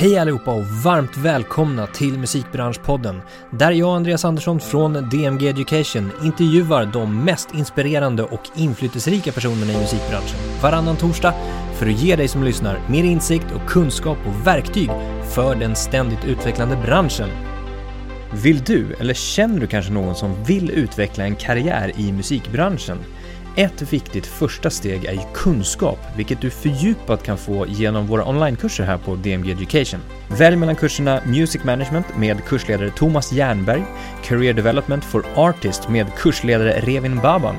Hej allihopa och varmt välkomna till Musikbranschpodden där jag, Andreas Andersson från DMG Education, intervjuar de mest inspirerande och inflytelserika personerna i musikbranschen varannan torsdag för att ge dig som lyssnar mer insikt och kunskap och verktyg för den ständigt utvecklande branschen. Vill du, eller känner du kanske någon som vill utveckla en karriär i musikbranschen? Ett viktigt första steg är ju kunskap, vilket du fördjupat kan få genom våra onlinekurser här på DMG Education. Välj mellan kurserna Music Management med kursledare Thomas Jernberg, Career Development for Artist med kursledare Revin Baban,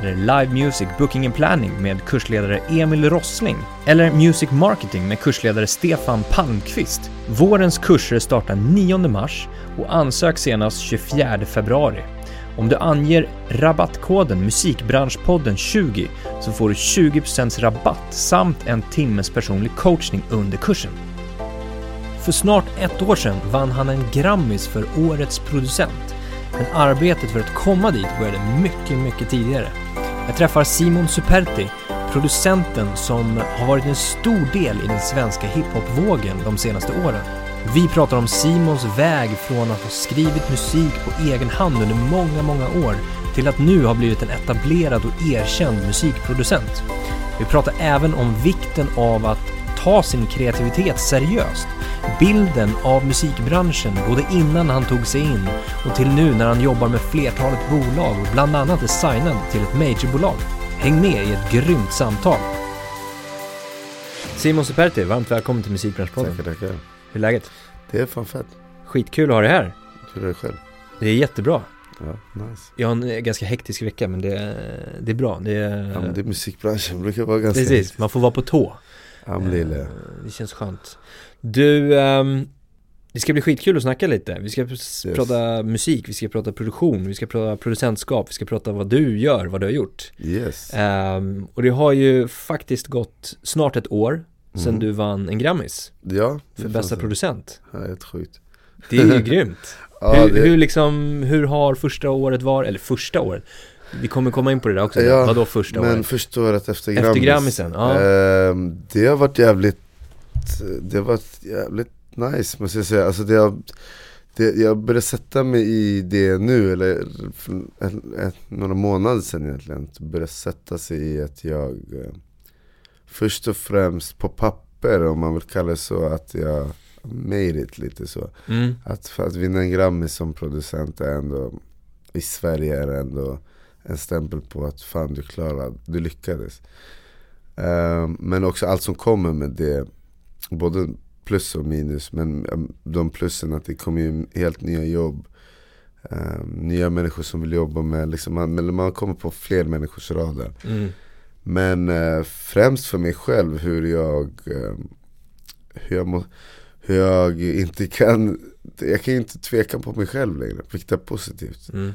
eller Live Music Booking and Planning med kursledare Emil Rossling, eller Music Marketing med kursledare Stefan Palmqvist. Vårens kurser startar 9 mars och ansök senast 24 februari. Om du anger rabattkoden Musikbranschpodden 20 så får du 20% rabatt samt en timmes personlig coachning under kursen. För snart ett år sedan vann han en Grammis för Årets producent. Men arbetet för att komma dit började mycket, mycket tidigare. Jag träffar Simon Superti, producenten som har varit en stor del i den svenska hiphopvågen de senaste åren. Vi pratar om Simons väg från att ha skrivit musik på egen hand under många, många år till att nu ha blivit en etablerad och erkänd musikproducent. Vi pratar även om vikten av att ta sin kreativitet seriöst. Bilden av musikbranschen både innan han tog sig in och till nu när han jobbar med flertalet bolag och bland annat är signad till ett majorbolag. Häng med i ett grymt samtal. Simon Superti, varmt välkommen till Musikbranschpodden. Tackar, tackar. Hur är läget? Det är fan fett. Skitkul att ha dig här. Hur är det själv? Det är jättebra. Ja, nice. Jag har en eh, ganska hektisk vecka men det, det är bra. Det är, Ja, men det är musikbranschen, brukar vara ganska... precis, man får vara på tå. Ja, men det Eh. Det känns skönt. Du, ehm, det ska bli skitkul att snacka lite. Vi ska Yes. prata musik, vi ska prata produktion, vi ska prata producentskap, vi ska prata vad du gör, vad du har gjort. Yes. Ehm, och det har ju faktiskt gått snart ett år sedan Mm. du vann en Grammis Ja, för bästa producent. Ja, helt sjukt. Det är ju grymt. Ja, hur, det... hur liksom, hur har första året varit, eller första året? Vi kommer komma in på det där också, Ja, vadå första Men året? första året efter Efter Grammis. Grammisen, ja. Ehm, det har varit jävligt, det har varit jävligt nice måste jag säga. Alltså det har, det, jag började sätta mig i det nu, eller för ett, ett, några månader sedan egentligen. Började sätta sig i att jag eh, först och främst på papper, om man vill kalla det så, att jag made it lite så. Mm, Att för att vinna en Grammis som producent är ändå, i Sverige är det ändå en stämpel på att fan du klarade, du lyckades. Ehm, men också allt som kommer med det, både plus och minus. Men um, de plussen att det kommer ju helt nya jobb. ehm, nya människor som vill jobba med, liksom, man, man kommer på fler människors radar. mm, Men eh, främst för mig själv hur jag, eh, hur jag, må, hur jag inte kan, jag kan inte tveka på mig själv längre, vilket är positivt. mm.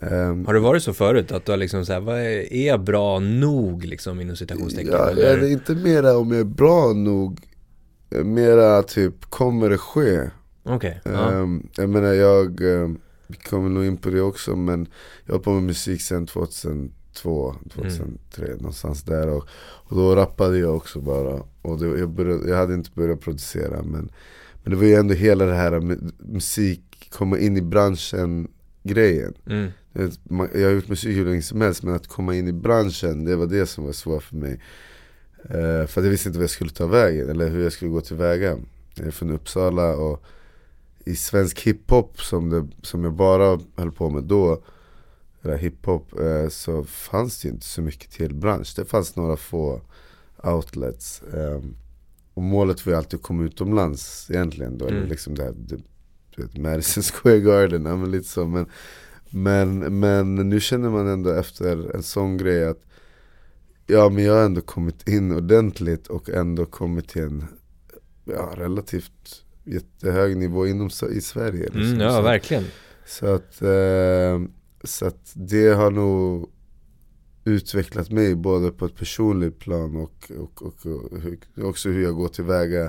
Ehm, Har det varit så förut? Att du har liksom såhär, vad är, är jag bra nog liksom inom citationstecken? ja, eller? det är inte mera om jag är bra nog, eh, mera typ kommer det ske? Okej, ja. Ehm, jag menar jag, ehm, vi kommer nog in på det också men jag har på med musik sedan 2002, 2003 någonstans där och, och då rappade jag också bara och det, jag, började, jag hade inte börjat producera men, men det var ju ändå hela det här musik, komma in i branschen grejen. Mm, Jag har gjort musik hur länge som helst men att komma in i branschen det var det som var svårt för mig. Eh, för jag visste inte vad jag skulle ta vägen eller hur jag skulle gå tillväga. Jag är från Uppsala och i svensk hiphop som, det, som jag bara höll på med då, hiphop, eh, så fanns det ju inte så mycket till bransch. Det fanns några få outlets. Eh, och målet var ju alltid att komma utomlands egentligen då, eller Mm. liksom det här, det, du vet, Madison Square Garden, ja, men lite så. Men, men, men nu känner man ändå efter en sån grej att Ja men jag har ändå kommit in ordentligt och ändå kommit till en ja, relativt jättehög nivå inom, i Sverige. liksom. mm, ja så, verkligen. så, att, eh, så att det har nog utvecklat mig både på ett personligt plan och, och, och, och också hur jag går tillväga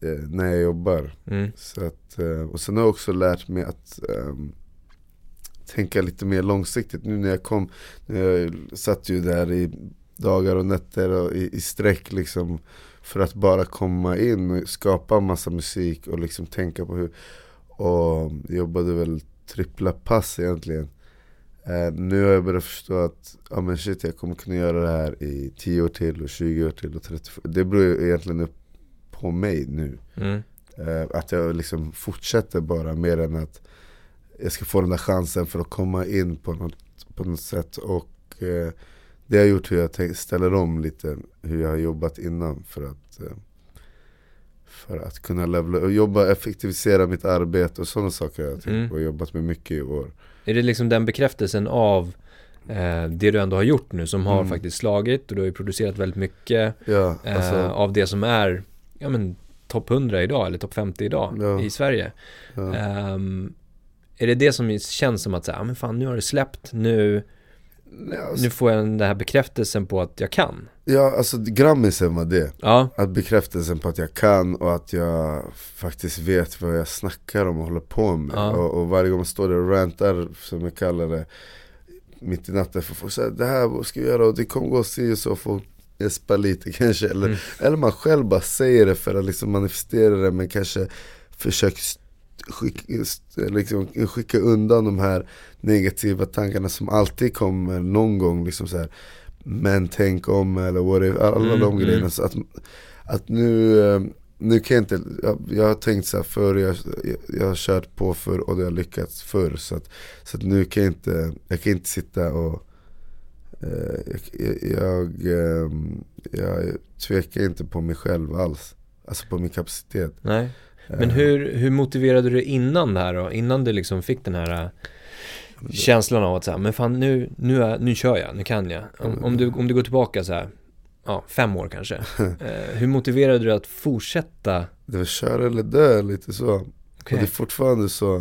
eh, när jag jobbar. Mm, Så att, eh, och sen har jag också lärt mig att ehm, tänka lite mer långsiktigt. Nu när jag kom, när jag satt ju där i dagar och nätter och i, i sträck liksom för att bara komma in och skapa massa musik och liksom tänka på hur Och jobbade väl trippla pass egentligen eh, Nu har jag börjat förstå att ja, men shit, jag kommer kunna göra det här i 10 år till och 20 år till och 30 Det beror egentligen upp på mig nu Mm. Eh, att jag liksom fortsätter bara mer än att jag ska få den där chansen för att komma in på något, på något sätt. Och eh, det har gjort hur jag tänk, ställer om lite hur jag har jobbat innan för att, för att kunna levla, och jobba, effektivisera mitt arbete och sådana saker har jag tänkt Mm. på och jobbat med mycket i år. Är det liksom den bekräftelsen av eh, det du ändå har gjort nu som har Mm. faktiskt slagit och du har ju producerat väldigt mycket Ja, eh, alltså, av det som är ja, men, topp 100 idag eller topp 50 idag Ja. i Sverige. ja. Ehm, är det det som känns som att säga, ah, men fan nu har det släppt, nu, alltså, nu får jag den här bekräftelsen på att jag kan. ja, alltså Grammisen var det. Ja, Att bekräftelsen på att jag kan och att jag faktiskt vet vad jag snackar om och håller på med. Ja. Och, och varje gång man står där och rantar, som jag kallar det, mitt i natten för folk säger det här ska vi göra och det kommer gå si och så. Folk gäspar lite kanske. Eller, Mm. eller man själv bara säger det för att liksom manifestera det men kanske försöker st- liksom, skicka undan de här negativa tankarna som alltid kommer någon gång. Liksom så här, men tänk om eller whatever, alla Mm, de mm. grejerna. Så att, att nu, eh, nu kan jag inte, jag, jag har tänkt så här förr, jag, jag, jag har kört på förr och det har lyckats förr. Så att, så att nu kan jag inte, jag kan inte sitta och eh, jag, jag, eh, jag tvekar inte på mig själv alls. Alltså på min kapacitet. nej. Men Eh, hur, hur motiverade du dig innan det här då? Innan du liksom fick den här äh, känslan av att säga, men fan nu, nu, är, nu kör jag, nu kan jag. Om, om, du, om du går tillbaka så här, ja, fem år kanske. Eh, hur motiverade du dig att fortsätta? Det var köra eller dö lite så. Okej. Och det är fortfarande så.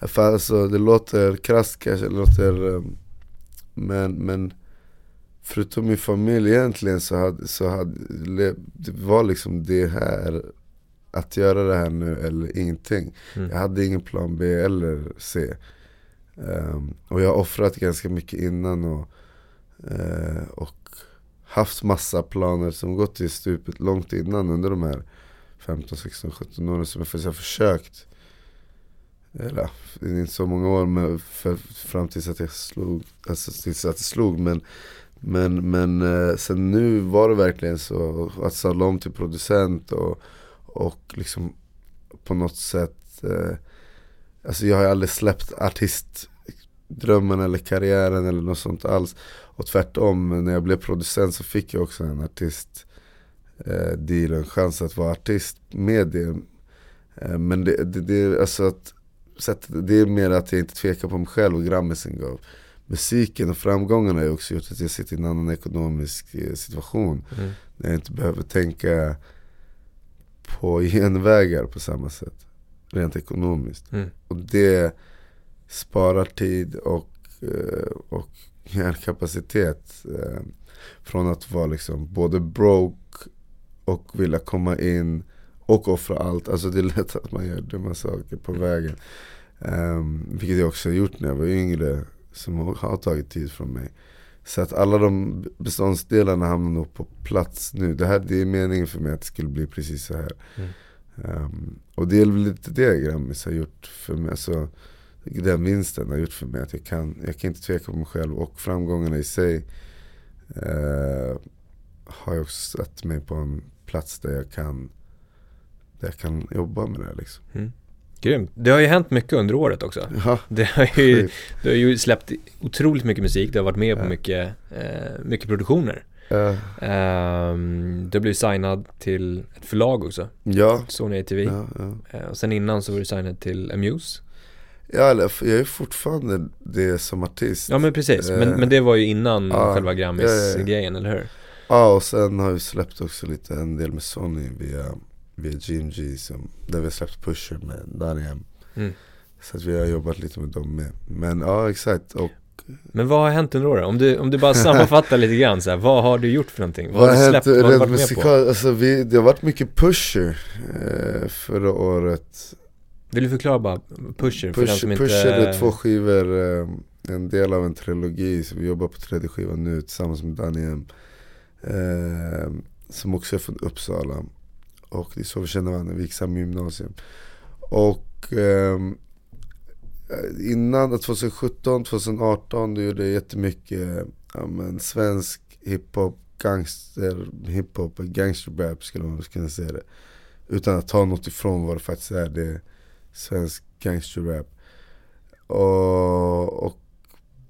För alltså, det låter krasst kanske, det låter, ehm, men, men förutom min familj egentligen så hade, så hade det var liksom det här, att göra det här nu eller ingenting. Mm. Jag hade ingen plan B eller C. Ehm, och jag har offrat ganska mycket innan och, eh, och haft massa planer som gått i stupet långt innan under de här 15, 16, 17 åren som jag faktiskt har försökt. Eller inte så många år men för, fram tills att jag slog, alltså tills att det slog men men, men eh, sen nu var det verkligen så att sadla om till producent och, och liksom på något sätt eh, Alltså jag har aldrig släppt artistdrömmen eller karriären eller något sånt alls. Och tvärtom, när jag blev producent så fick jag också en artist eh, deal, en chans att vara artist med det. Eh, Men det, det, det, alltså att, så att det är mer att jag inte tvekar på mig själv och Grammisen gav Musiken. Och framgångarna har ju också gjort att jag sitter i en annan ekonomisk eh, situation. Mm. När jag inte behöver tänka på genvägar på samma sätt Rent ekonomiskt. Mm. och det sparar tid och, eh, och hjärnkapacitet eh, Från att vara liksom både broke och vilja komma in och offra allt. Alltså det är lätt att man gör dumma saker på vägen. Um, Vilket jag också har gjort när jag var yngre Som har tagit tid från mig Så att alla de beståndsdelarna hamnar nog på plats nu Det här det är meningen för mig att det skulle bli precis så här Mm. Ehm, och det är väl lite det Grammis har gjort för mig. Alltså, den vinsten har gjort för mig att jag kan, jag kan inte tveka på mig själv. Och framgångarna i sig eh, har jag också satt mig på en plats där jag kan, där jag kan jobba med det liksom. Grymt. Det har ju hänt mycket under året också. Ja, Det har ju, du har ju släppt otroligt mycket musik, du har varit med på mycket, eh, mycket produktioner. Eh, Ehm, du blivit signad till ett förlag också, ja, Sony ATV. ja, ja. Eh, och sen innan så var du signad till Amuse. ja eller, jag är fortfarande det som artist. Ja men precis, men, Eh, men det var ju innan ja, själva. Grammis-grejen, eller hur? Ja och sen har vi släppt också lite en del med Sony via, via GMG som, där vi har släppt Pusher med Daniel Mm. Så att vi har jobbat lite med dem med Men ja exakt och Men vad har hänt under året? Om du, om du bara sammanfattar lite grann så här, vad har du gjort för någonting? Vad, vad har du hänt släppt? Vad har du varit med på? musikal, alltså vi, det har varit mycket Pusher eh, förra året Vill du förklara bara Pusher, för den som Pusher, inte... Pusher är två skivor, eh, en del av en trilogi Så vi jobbar på tredje skivan nu tillsammans med Daniel eh, som också är från Uppsala. Och det är så vi känner varandra, vi gick samma gymnasium. Och eh, innan 2017, 2018 då gjorde jag jättemycket ja, men, svensk hiphop, gangster, hiphop, gangsterrap skulle man kunna säga det. Utan att ta något ifrån vad det faktiskt är, det är svensk gangsterrap. Och, och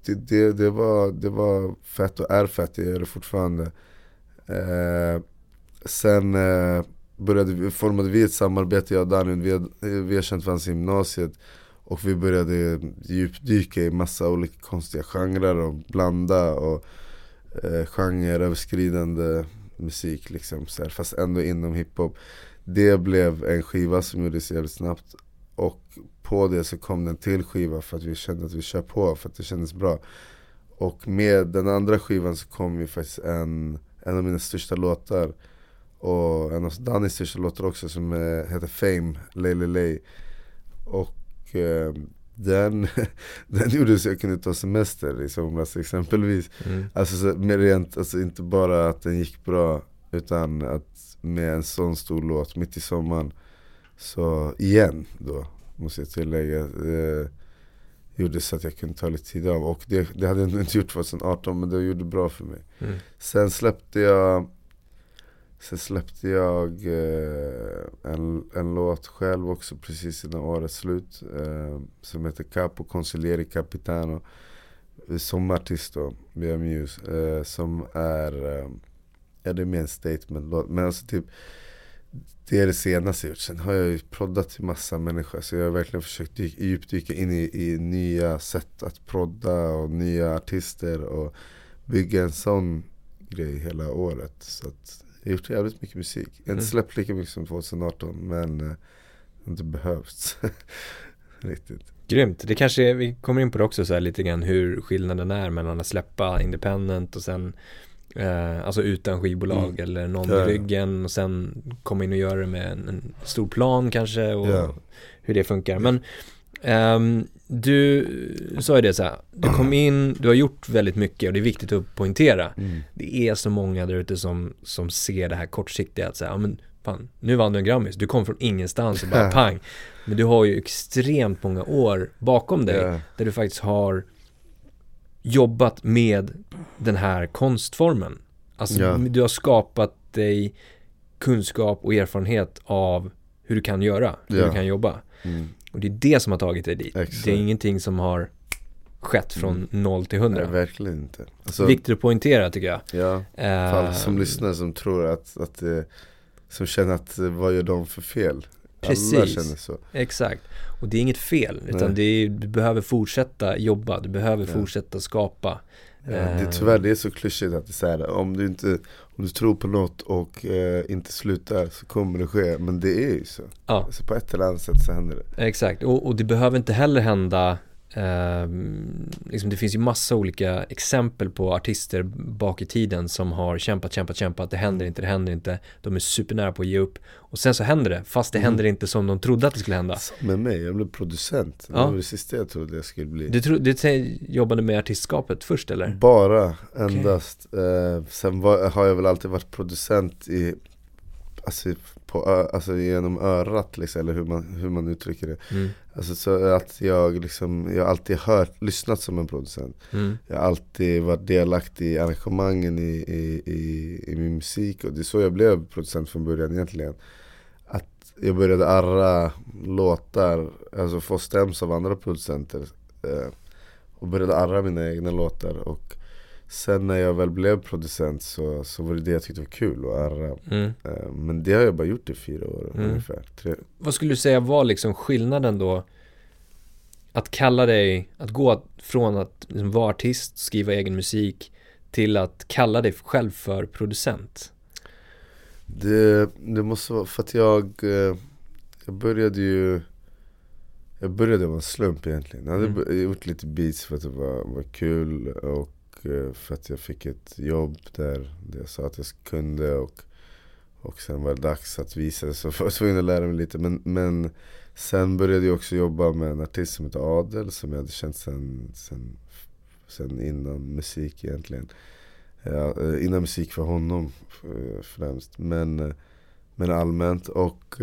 det, det, det, var, det var fett och är fett, jag gör det fortfarande. Eh, sen eh, började, formade vi ett samarbete, jag och Daniel, vi har, eh, vi har känt varandra sedan gymnasiet. Och vi började djupdyka i massa olika konstiga genrer och blanda och eh, genreöverskridande musik liksom, så här, fast ändå inom hiphop. Det blev en skiva som gjordes jävligt snabbt och på det så kom det en till skiva för att vi kände att vi kör på för att det kändes bra. Och med den andra skivan så kom ju faktiskt en, en av mina största låtar och en av Dannys största låtar också som heter Fame, Lay Lay Lay. Och eh, den, den gjorde så jag kunde ta semester i somras exempelvis. Mm. Alltså så, med rent, alltså inte bara att den gick bra utan att med en sån stor låt mitt i sommaren Så igen då måste jag tillägga eh, Gjorde så att jag kunde ta lite tid av och det, det hade jag inte gjort 2018 men det gjorde bra för mig mm. Sen släppte jag Sen släppte jag eh, en, en låt själv också precis innan årets slut eh, Som heter Capo Consiglieri Capitano eh, Som artist då, via Muse eh, Som är, eh, ja det är mer en statement-låt Men alltså typ det är det senaste jag gjort. Sen har jag ju proddat till massa människor. Så jag har verkligen försökt dyka, djupdyka in i, i nya sätt att prodda och nya artister. Och bygga en sån grej hela året. Så att jag har gjort jävligt mycket musik. Jag har inte mm. släppt lika mycket som 2018 men eh, det har inte behövts. Riktigt. Grymt. Det kanske, vi kommer in på det också så här lite grann hur skillnaden är mellan att släppa independent och sen eh, Alltså utan skivbolag mm. eller någon ja. i ryggen och sen komma in och göra det med en, en stor plan kanske och ja. hur det funkar. Men Um, du sa ju det så här, du kom in, du har gjort väldigt mycket och det är viktigt att poängtera. Mm. Det är så många där ute som, som ser det här kortsiktiga, att säga, ja men fan, nu vann du en Grammis, du kom från ingenstans och bara pang. Men du har ju extremt många år bakom dig yeah. där du faktiskt har jobbat med den här konstformen. Alltså yeah. du har skapat dig kunskap och erfarenhet av hur du kan göra, hur yeah. du kan jobba. Mm. Och det är det som har tagit dig dit. Exakt. Det är ingenting som har skett från mm. 0 till 100. Nej, verkligen inte. Alltså, Viktigt att poängtera tycker jag. Ja, för alla uh, som lyssnar som tror att, att uh, som känner att uh, vad gör de för fel? Precis, alla känner så. exakt. Och det är inget fel, utan det är, du behöver fortsätta jobba, du behöver ja. fortsätta skapa. Ja, det är tyvärr det är så klyschigt att det säger om du inte om du tror på något och eh, inte slutar så kommer det ske. Men det är ju så. Ja. Alltså på ett eller annat sätt så händer det. Exakt, och, och det behöver inte heller hända eh, liksom det finns ju massa olika exempel på artister bak i tiden som har kämpat, kämpat, kämpat, det händer inte, det händer inte, de är supernära på att ge upp och sen så händer det, fast det mm. händer inte som de trodde att det skulle hända. Som med mig, jag blev producent, det var det sista jag trodde jag skulle bli. Du, tro, du jobbade med artistskapet först eller? Bara, endast. Okay. Eh, sen var, har jag väl alltid varit producent i Alltså, på, alltså genom örat liksom, eller hur man, hur man uttrycker det. Mm. Alltså så att jag liksom, jag har alltid hört, lyssnat som en producent. Mm. Jag har alltid varit delaktig i arrangemangen i, i, i, i, min musik och det är så jag blev producent från början egentligen. Att jag började arra låtar, alltså få stäms av andra producenter. Eh, och började arra mina egna låtar. Och Sen när jag väl blev producent så, så var det det jag tyckte var kul att arra. Mm. Eh, men det har jag bara gjort i fyra år mm. ungefär. Tre. Vad skulle du säga var liksom skillnaden då? Att kalla dig, att gå från att liksom vara artist, skriva egen musik till att kalla dig själv för producent? Det, det måste vara för att jag, eh, jag började ju Jag började med en slump egentligen. Jag hade mm. gjort lite beats för att det var, var kul och Eh, för att jag fick ett jobb där jag sa att jag kunde och, och sen var det dags att visa det så jag var tvungen att lära mig lite. Men, men sen började jag också jobba med en artist som heter Adel som jag hade känt sen, sen, sen innan musik egentligen. ja, eh, innan musik för honom eh, främst. Men, men allmänt. Och,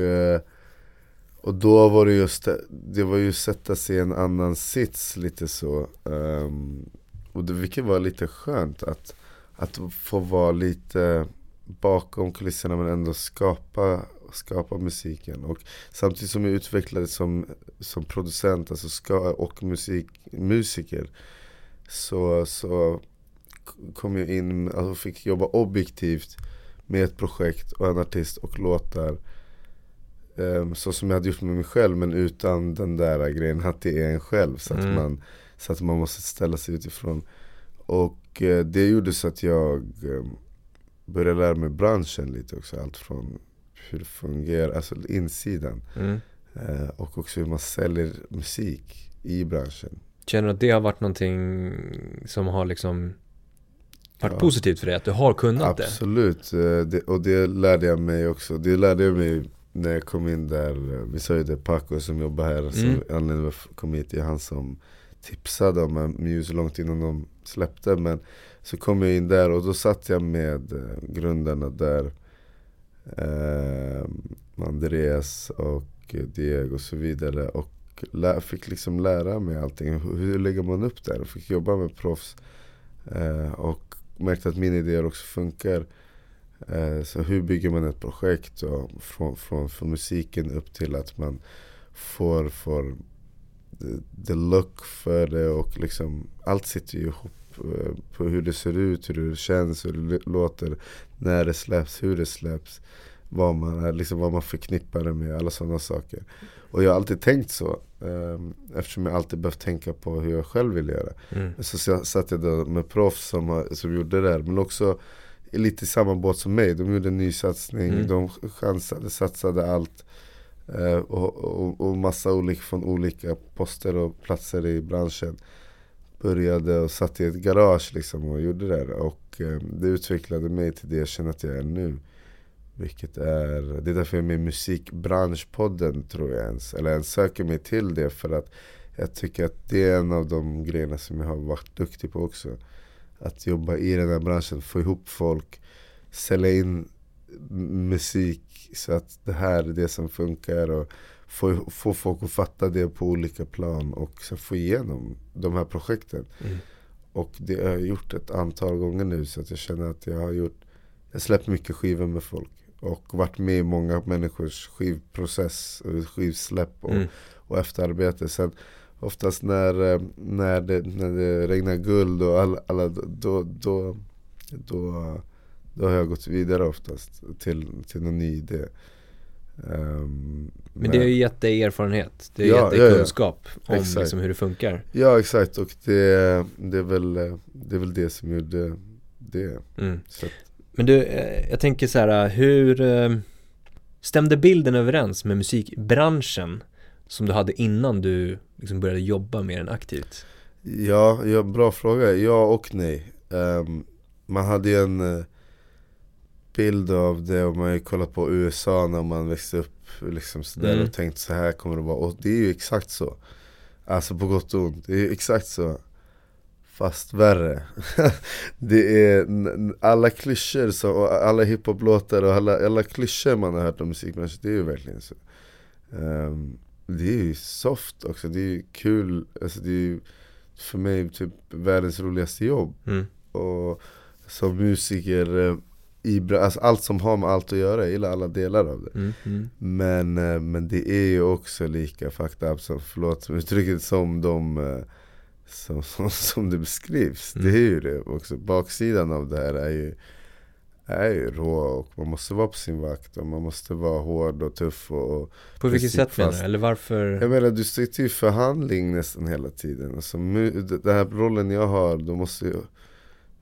och då var det just det var ju sätta sig i en annan sits lite så. Um, och det, vilket var lite skönt att, att få vara lite bakom kulisserna men ändå skapa, skapa musiken. Och samtidigt som jag utvecklades som, som producent alltså ska, och musik, musiker så, så kom jag in och alltså fick jobba objektivt med ett projekt och en artist och låtar. Um, så som jag hade gjort med mig själv men utan den där grejen att det är en själv. Så att, mm. man, så att man måste ställa sig utifrån. Och uh, det gjorde så att jag um, började lära mig branschen lite också. Allt från hur det fungerar, alltså insidan. Mm. Uh, och också hur man säljer musik i branschen. Känner du att det har varit någonting som har liksom varit ja. positivt för dig? Att du har kunnat Absolut. det? Absolut, och det lärde jag mig också. Det lärde jag mig när jag kom in där. Vi sa ju det, Paco som jobbar här, mm. som anledningen kom hit, är han som tipsade om Muse långt innan de släppte. Men så kom jag in där och då satt jag med eh, grundarna där. Eh, Andreas och Diego och så vidare. Och lä, fick liksom lära mig allting. Hur lägger man upp det här? Och fick jobba med proffs. Eh, och märkte att mina idéer också funkar. Eh, så hur bygger man ett projekt? Och från, från, från musiken upp till att man får, får the, look för det och liksom allt sitter ju ihop eh, på hur det ser ut, hur det känns, hur det låter, när det släpps, hur det släpps vad man, liksom vad man förknippar det med, alla sådana saker. Och jag har alltid tänkt så. Um, eftersom jag alltid behövt tänka på hur jag själv vill göra. Mm. Så satt jag då med proffs som, som gjorde det här. Men också lite i samma båt som mig. De gjorde en ny satsning, mm. de chansade, satsade allt. Eh, och, och, och, massa olika från olika poster och platser i branschen. Började och satt i ett garage liksom och gjorde det. Och eh, det utvecklade mig till det jag känner att jag är nu. Vilket är, det är därför jag är med i musikbranschpodden tror jag ens. Eller ens söker mig till det för att jag tycker att det är en av de grejerna som jag har varit duktig på också. Att jobba i den här branschen, få ihop folk, sälja in musik så att det här är det som funkar. Och få, få folk att fatta det på olika plan och sen få igenom de här projekten. Mm. Och det har jag gjort ett antal gånger nu så att jag känner att jag har gjort Jag släppt mycket skivor med folk och varit med i många människors skivprocess, skivsläpp och, mm. och efterarbete. Sen oftast när, eh, när, det, när det regnar guld och alla, alla då, då, då, då har jag gått vidare oftast till, till någon ny idé. Um, men det har ju gett dig erfarenhet, det har ja, gett dig ja, kunskap ja. om liksom hur det funkar Ja exakt och det, det, är, väl, det är väl det som gjorde det mm. men du, eh, jag tänker så här, hur eh, stämde bilden överens med musikbranschen som du hade innan du liksom började jobba med den aktivt? Ja, ja bra fråga. Ja och nej. Um, man hade ju en bild av det om man ju kollat på USA när man växte upp liksom sådär mm. och tänkt så här kommer det vara. Och det är ju exakt så. Alltså på gott och ont. Det är ju exakt så. Fast värre. det är alla klyschor, så, alla hiphop-låtar och alla, alla klyschor man har hört om musikbranschen, det är ju verkligen så. Um, det är ju soft också, det är ju kul, alltså det är ju för mig typ världens roligaste jobb. Mm. Och som musiker, eh, i, alltså allt som har med allt att göra, jag gillar alla delar av det. Mm, mm. Men, eh, men det är ju också lika fucked up som, förlåt uttrycket, som de eh, som, som, som det beskrivs. Mm. Det är ju det också. Baksidan av det här är ju, är ju rå och man måste vara på sin vakt och man måste vara hård och tuff och På vilket sätt menar du? Eller varför? Jag menar du sitter i förhandling nästan hela tiden. Alltså, den här rollen jag har, då måste,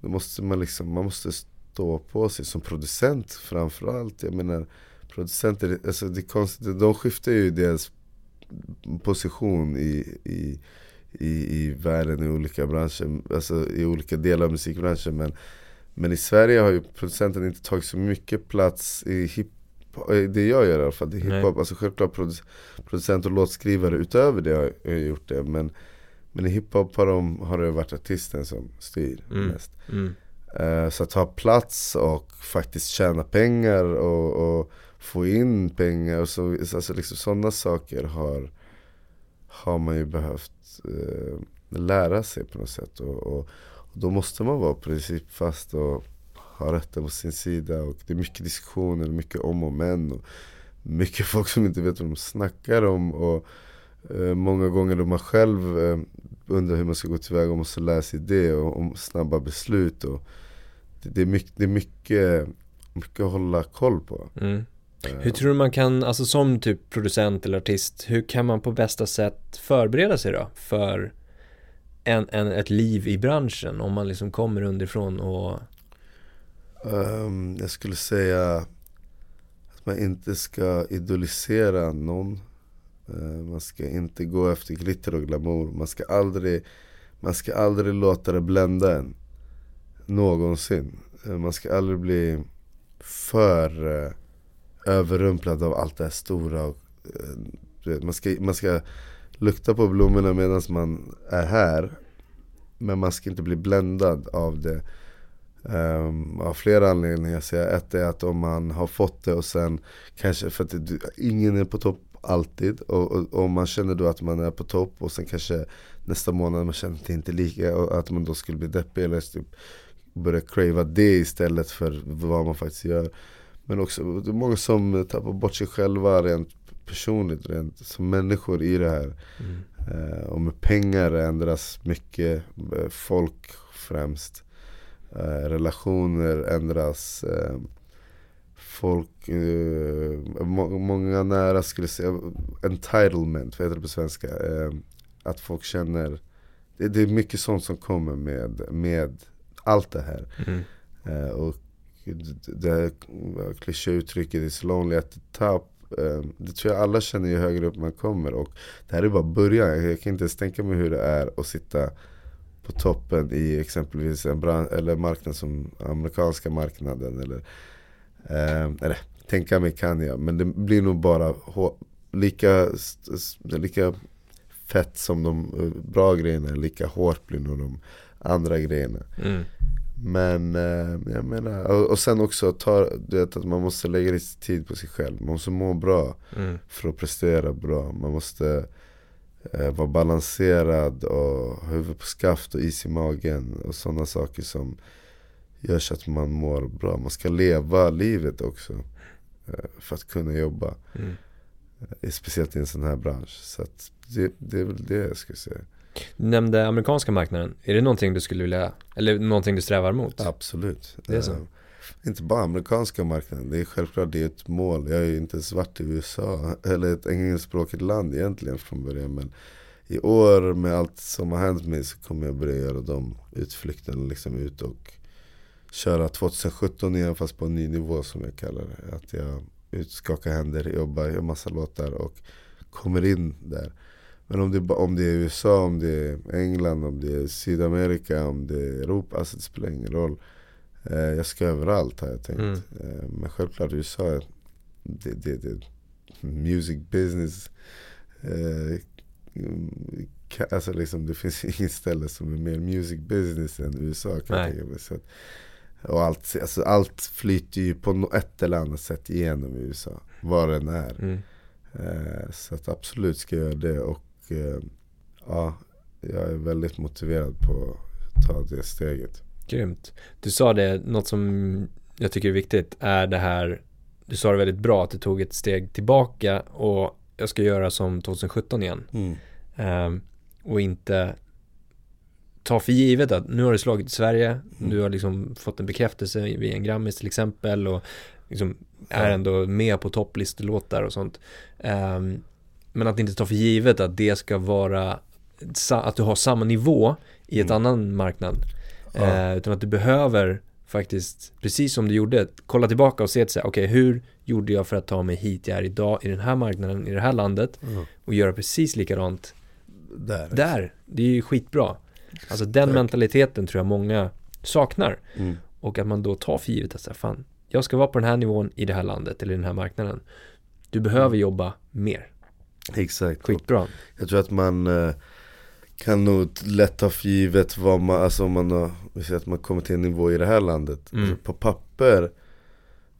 då måste man liksom, man måste stå på sig som producent framförallt. Jag menar producenter, alltså det är konstigt, de skiftar ju deras position i, i i, i världen i olika branscher, alltså i olika delar av musikbranschen. Men, men i Sverige har ju producenten inte tagit så mycket plats i hip det jag gör i alla fall, det är hiphop. Alltså självklart producent och låtskrivare utöver det har jag gjort det. Men, men i hiphop har, de, har det varit artisten som styr mm. mest. Mm. Eh, så att ha plats och faktiskt tjäna pengar och, och få in pengar. Och så, alltså liksom sådana saker har, har man ju behövt eh, lära sig på något sätt. Och, och, och då måste man vara principfast och ha rätten på sin sida. Och det är mycket diskussioner, mycket om och men. Och mycket folk som inte vet vad de snackar om. Och eh, Många gånger då man själv eh, undrar hur man ska gå tillväga och måste lära sig det. Och om snabba beslut. Och det, det, är mycket, det är mycket, mycket att hålla koll på. Mm. Hur tror du man kan, alltså som typ producent eller artist, hur kan man på bästa sätt förbereda sig då för en, en, ett liv i branschen om man liksom kommer underifrån och um, Jag skulle säga att man inte ska idolisera någon Eh, man ska inte gå efter glitter och glamour Man ska aldrig, man ska aldrig låta det blända en Någonsin eh, Man ska aldrig bli för eh, överrumplad av allt det här stora. Och, man, ska, man ska lukta på blommorna medan man är här. Men man ska inte bli bländad av det. Um, av flera anledningar. Så ett är att om man har fått det och sen kanske, för att det, ingen är på topp alltid. Och, och, och, man känner då att man är på topp och sen kanske nästa månad man känner att det inte är lika. Och att man då skulle bli deppig eller typ börja crava det istället för vad man faktiskt gör. Men också, det är många som tappar bort sig själva rent personligt, rent som människor i det här. Mm. Eh, och med pengar ändras mycket, eh, folk främst. Eh, relationer ändras. Eh, folk, eh, må, många nära skulle säga, entitlement, vad heter det på svenska? Eh, att folk känner, det, det, är mycket sånt som kommer med, med allt det här. Mm. och det klyschiga uttrycket is lonely at the top. Ehm, det tror jag alla känner ju högre upp man kommer. Och det här är bara början. Jag kan inte ens tänka mig hur det är att sitta på toppen i exempelvis en brand, eller marknad som amerikanska marknaden. Eller, eh, eller tänka mig kan jag. Men det blir nog bara lika, lika fett som de eh, bra grejerna. Lika hårt blir nog de andra grejerna. Mm. Men eh, jag menar, och, och sen också ta, du vet, att man måste lägga lite tid på sig själv. Man måste må bra mm. för att prestera bra. Man måste eh, vara balanserad och ha huvudet på skaft och is i magen. Och sådana saker som gör så att man mår bra. Man ska leva livet också. Eh, för att kunna jobba. Mm. Eh, speciellt i en sån här bransch. Så det, det är väl det jag skulle säga. Du nämnde amerikanska marknaden. Är det någonting du skulle vilja, eller någonting du strävar mot? Absolut. Det är så? Uh, inte bara amerikanska marknaden, det är självklart det är ett mål. Jag är ju inte ens varit i USA, eller ett engelskspråkigt land egentligen från början. Men i år med allt som har hänt mig så kommer jag börja göra de utflykterna liksom ut och köra 2017 igen fast på en ny nivå som jag kallar det. Att jag skakar händer, jobbar, gör massa låtar och kommer in där. Men om det, om det är USA, om det är England, om det är Sydamerika, om det är Europa, alltså det spelar ingen roll. Eh, jag ska överallt har jag tänkt. Mm. Eh, men självklart USA, det, det, det music business. Eh, alltså liksom, det finns inget ställe som är mer music business än USA kan jag tänka mig. Så att, och allt, alltså allt flyter ju på ett eller annat sätt igenom i USA. Var den är. Mm. Eh, så att absolut ska jag göra det. Och eh, ja, jag är väldigt motiverad på att ta det steget. Grymt. Du sa det, något som jag tycker är viktigt är det här, du sa det väldigt bra att du tog ett steg tillbaka och jag ska göra som 2017 igen. Mm. Um, och inte ta för givet att nu har du slagit i Sverige, mm. du har liksom fått en bekräftelse vid en Grammis till exempel och liksom är ändå med på topplistelåtar och sånt. Um, men att inte ta för givet att det ska vara att du har samma nivå i ett mm. annan marknad. Ja. Eh, utan att du behöver faktiskt, precis som du gjorde, kolla tillbaka och se att okej okay, hur gjorde jag för att ta mig hit jag är idag i den här marknaden, i det här landet mm. och göra precis likadant där. där. Det är ju skitbra. Alltså den mentaliteten tror jag många saknar. Mm. Och att man då tar för givet att säga, fan, jag ska vara på den här nivån i det här landet eller i den här marknaden. Du behöver mm. jobba mer. Exakt. Skitbra. Jag tror att man eh, kan nog lätt ta för givet vad man, alltså om man har, vi säger att man kommer till en nivå i det här landet. Mm. Alltså på papper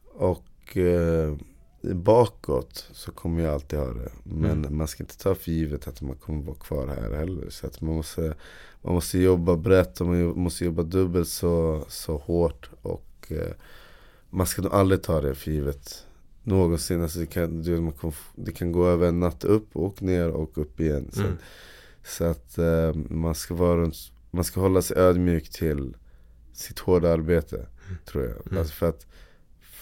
och eh, bakåt så kommer jag alltid ha det. Men Mm. man ska inte ta för givet att man kommer vara kvar här heller. Så att man måste, man måste jobba brett och man måste jobba dubbelt så, så hårt. Och eh, man ska nog aldrig ta det för givet. Någonsin. Alltså det, kan, man kan, det kan gå över en natt upp och ner och upp igen. Så, Mm. så att eh, man, ska vara, man ska hålla sig ödmjuk till sitt hårda arbete. Tror jag. Mm. Alltså för att,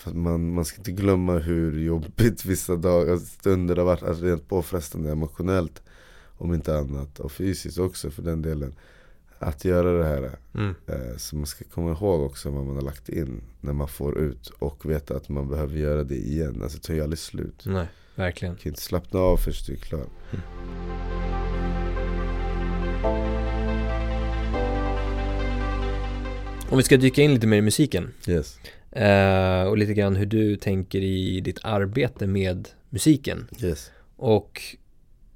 för man, man ska inte glömma hur jobbigt vissa dagar, stunder har varit. Alltså rent påfrestande emotionellt. Om inte annat. Och fysiskt också för den delen. Att göra det här. Mm. Eh, så man ska komma ihåg också vad man har lagt in när man får ut. Och veta att man behöver göra det igen. Alltså det tar ju aldrig slut. Nej, verkligen. Du kan inte slappna av förrän du är klar. Om vi ska dyka in lite mer i musiken Yes. Eh, och lite grann hur du tänker i ditt arbete med musiken. Yes. Och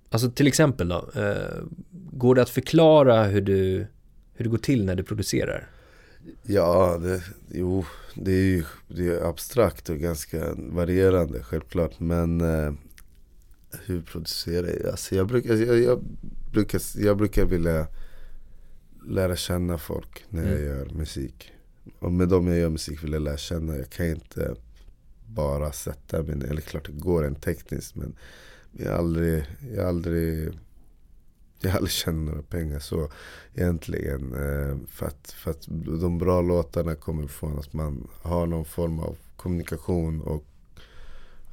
alltså till exempel då, eh, går det att förklara hur du, hur det går till när du producerar? Ja, det, jo, det är ju det är abstrakt och ganska varierande självklart. Men eh, hur producerar jag? Alltså jag, brukar, jag, jag, brukar, jag brukar vilja lära känna folk när jag Mm. gör musik. Och med dem jag gör musik vill jag lära känna. Jag kan inte bara sätta mig eller klart det går en tekniskt men jag har aldrig, jag har aldrig jag har aldrig tjänat några pengar så egentligen. Eh, för, att, för att de bra låtarna kommer från att man har någon form av kommunikation och,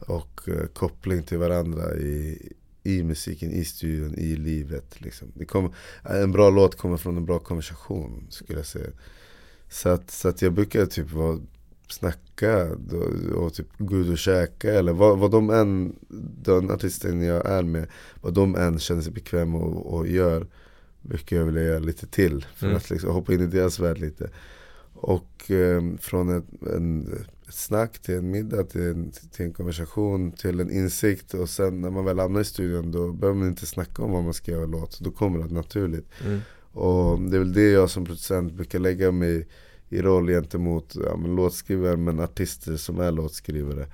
och eh, koppling till varandra i, i musiken, i studion, i livet. Liksom. Det kommer, en bra låt kommer från en bra konversation skulle jag säga. Så att, så att jag brukar typ vara, snacka och, och typ gå ut och käka eller vad, vad de än, den artisten jag är med, vad de än känner sig bekväma och, och gör brukar jag vilja göra lite till för Mm. att liksom hoppa in i deras värld lite. Och eh, från ett, en, ett snack till en middag till en, till en konversation till en insikt och sen när man väl hamnar i studion då behöver man inte snacka om vad man ska göra låt. Då kommer det naturligt. Mm. Och det är väl det jag som producent brukar lägga mig i roll gentemot ja, men låtskrivare men artister som är låtskrivare.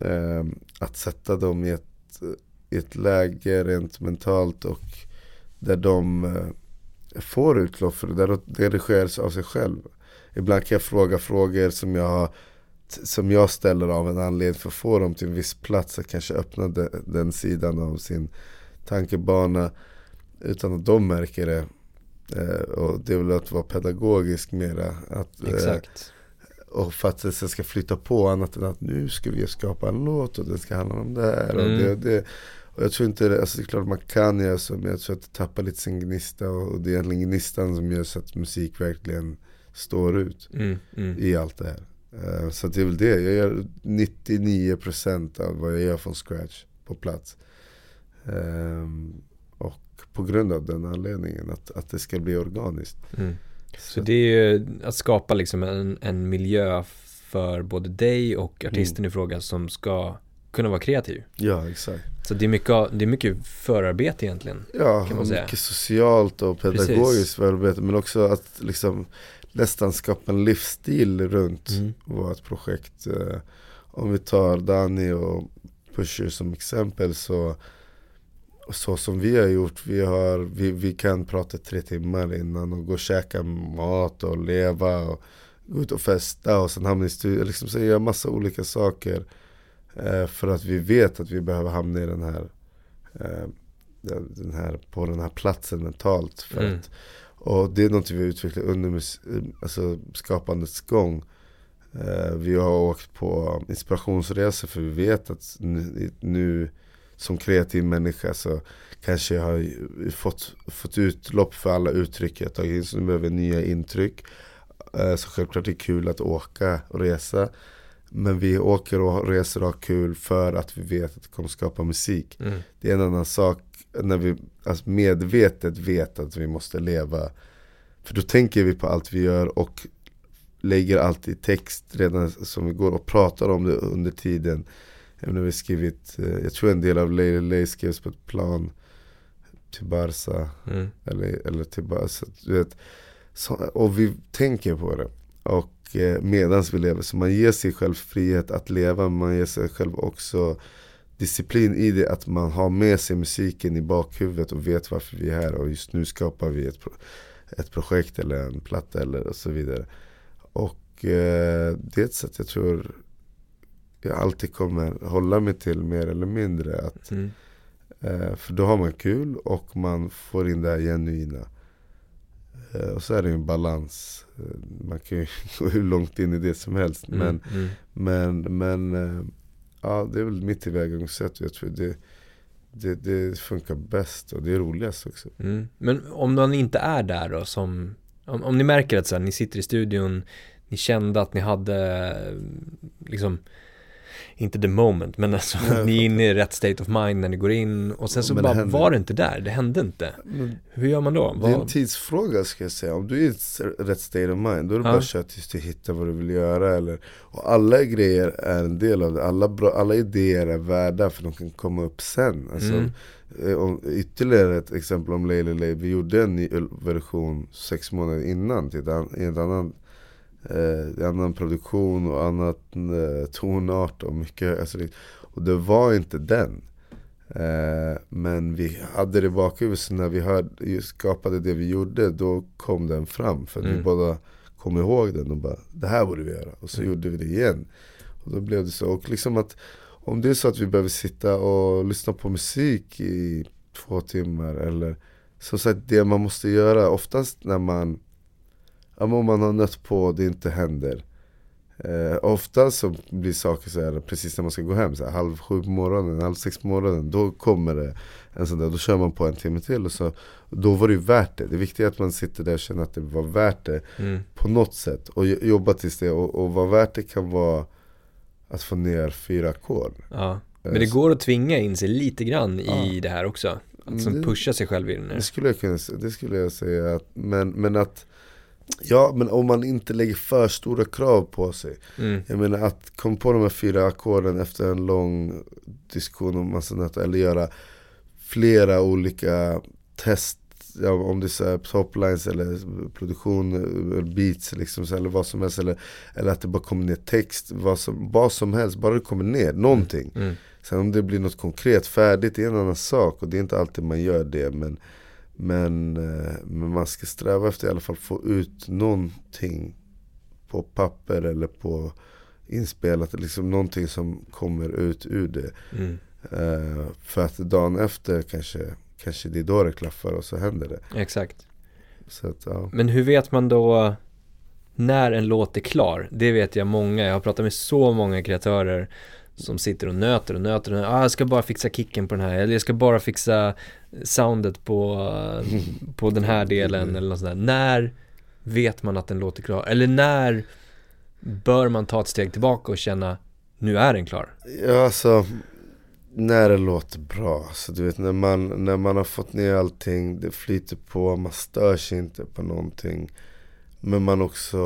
Eh, att sätta dem i ett, i ett läge rent mentalt och där de eh, får utlopp för det, där det redigeras av sig själv. Ibland kan jag fråga frågor som jag, har, som jag ställer av en anledning för att få dem till en viss plats, att kanske öppna de, den sidan av sin tankebana utan att de märker det. Eh, och det är väl att vara pedagogisk mera. Att, eh, Exakt. och för att det ska flytta på annat än att nu ska vi skapa en låt och den ska handla om det här. Och, Mm. det, och, det. och jag tror inte, det, alltså det är klart man kan göra så men jag tror att det tappar lite sin gnista och det är egentligen gnistan som gör så att musik verkligen står ut Mm. Mm. i allt det här. Eh, Så det är väl det, jag gör 99% av vad jag gör från scratch på plats. Och på grund av den anledningen, att, att det ska bli organiskt. Mm. Så det är ju att skapa liksom en, en miljö för både dig och artisten i fråga som ska kunna vara kreativ. Ja, exakt. Så det är mycket, det är mycket förarbete egentligen. Ja, kan man säga. mycket socialt och pedagogiskt förarbete men också att liksom nästan skapa en livsstil runt Mm. vårt projekt. Eh, Om vi tar Dani och Pusher som exempel så så som vi har gjort, vi, har, vi, vi kan prata tre timmar innan och gå och käka mat och leva och gå ut och festa och sen hamna i studion, liksom så göra massa olika saker eh, för att vi vet att vi behöver hamna i den här eh, den här, på den här platsen mentalt. För Mm. att, och det är något vi har utvecklat under alltså skapandets gång. Eh, vi har åkt på inspirationsresor för vi vet att nu, nu som kreativ människa så kanske jag har fått, fått utlopp för alla uttryck jag tagit in så nu behöver jag nya intryck. Eh, så självklart är det kul att åka och resa. Men vi åker och reser och har kul för att vi vet att det kommer skapa musik. Mm. Det är en annan sak när vi alltså medvetet vet att vi måste leva. För då tänker vi på allt vi gör och lägger allt i text redan som vi går och pratar om det under tiden. Jag, har skrivit, eh, jag tror en del av Lady Lay skrevs på ett plan till Barca Mm. eller, eller till Barca. Du vet, så, och vi tänker på det. Och eh, medans vi lever. Så man ger sig själv frihet att leva. Man ger sig själv också disciplin i det. Att man har med sig musiken i bakhuvudet och vet varför vi är här. Och just nu skapar vi ett, pro ett projekt eller en platta eller och så vidare. Och eh, det är ett sätt jag tror jag alltid kommer hålla mig till mer eller mindre. Att, Mm. eh, för då har man kul och man får in det här genuina. Eh, och så är det en balans. Eh, man kan ju gå hur långt in i det som helst. Mm. Men, mm. men, men eh, ja, det är väl mitt tillvägagångssätt. Jag tror det, det, det funkar bäst och det är roligast också. Mm. Men om man inte är där då som, om, om ni märker att så här, ni sitter i studion, ni kände att ni hade eh, liksom inte the moment, men alltså Nej, ni är inne i rätt state of mind när ni går in och sen så Men det bara händer. var det inte där, det hände inte. Hur gör man då? det är en tidsfråga ska jag säga. Om du är i ett rätt state of mind, då är det Ja. bara att köra tills du hittar vad du vill göra. Eller, och alla grejer är en del av det. Alla, bra, alla idéer är värda för de kan komma upp sen. Alltså, Mm. eh, om, ytterligare ett exempel om Lay. Vi gjorde en ny version sex månader innan till ett an, i en annan, eh, annan produktion och annat eh, tonart och mycket. Alltså, och det var inte den. Eh, men vi hade det i bakhuvudet så när vi hörde, skapade det vi gjorde då kom den fram. För Mm. vi båda kom ihåg den och bara det här borde vi göra. Och så Mm. gjorde vi det igen. Och då blev det så. Och liksom att om det är så att vi behöver sitta och lyssna på musik i två timmar eller som sagt det man måste göra oftast när man om man har nött på och det inte händer eh, Ofta så blir saker så här precis när man ska gå hem, så här, halv sju på morgonen, halv sex på morgonen Då kommer det en sån där, då kör man på en timme till och så Då var det ju värt det, det viktiga är att man sitter där och känner att det var värt det mm. på något sätt och jo- jobba tills det och, och vad värt det kan vara att få ner fyra ackord Ja. Men det går att tvinga in sig lite grann i Ja. det här också. Att som Det- pusha sig själv i Det här. skulle jag kunna det skulle jag säga, att, men, men att Ja men om man inte lägger för stora krav på sig Mm. Jag menar att komma på de här fyra ackorden efter en lång diskussion om massa nötter Eller göra flera olika test ja, Om det är så här toplines eller produktion, eller beats liksom, så, eller vad som helst eller, eller att det bara kommer ner text, vad som, vad som helst, bara det kommer ner, någonting Mm. Sen om det blir något konkret färdigt, det är en annan sak och det är inte alltid man gör det men, men, eh, men man ska sträva efter i alla fall få ut någonting på papper eller på inspelat, liksom någonting som kommer ut ur det. Mm. Eh, för att dagen efter kanske, kanske det är då det klaffar och så händer det. Exakt. Att, ja. Men hur vet man då när en låt är klar? Det vet jag många, jag har pratat med så många kreatörer som sitter och nöter och nöter och ah, jag ska bara fixa kicken på den här eller jag ska bara fixa soundet på, på den här delen eller något sånt där. När vet man att en låt är klar? Eller när bör man ta ett steg tillbaka och känna nu är den klar? Ja alltså När det låter bra, så du vet när man, när man har fått ner allting, det flyter på, man stör sig inte på någonting Men man också,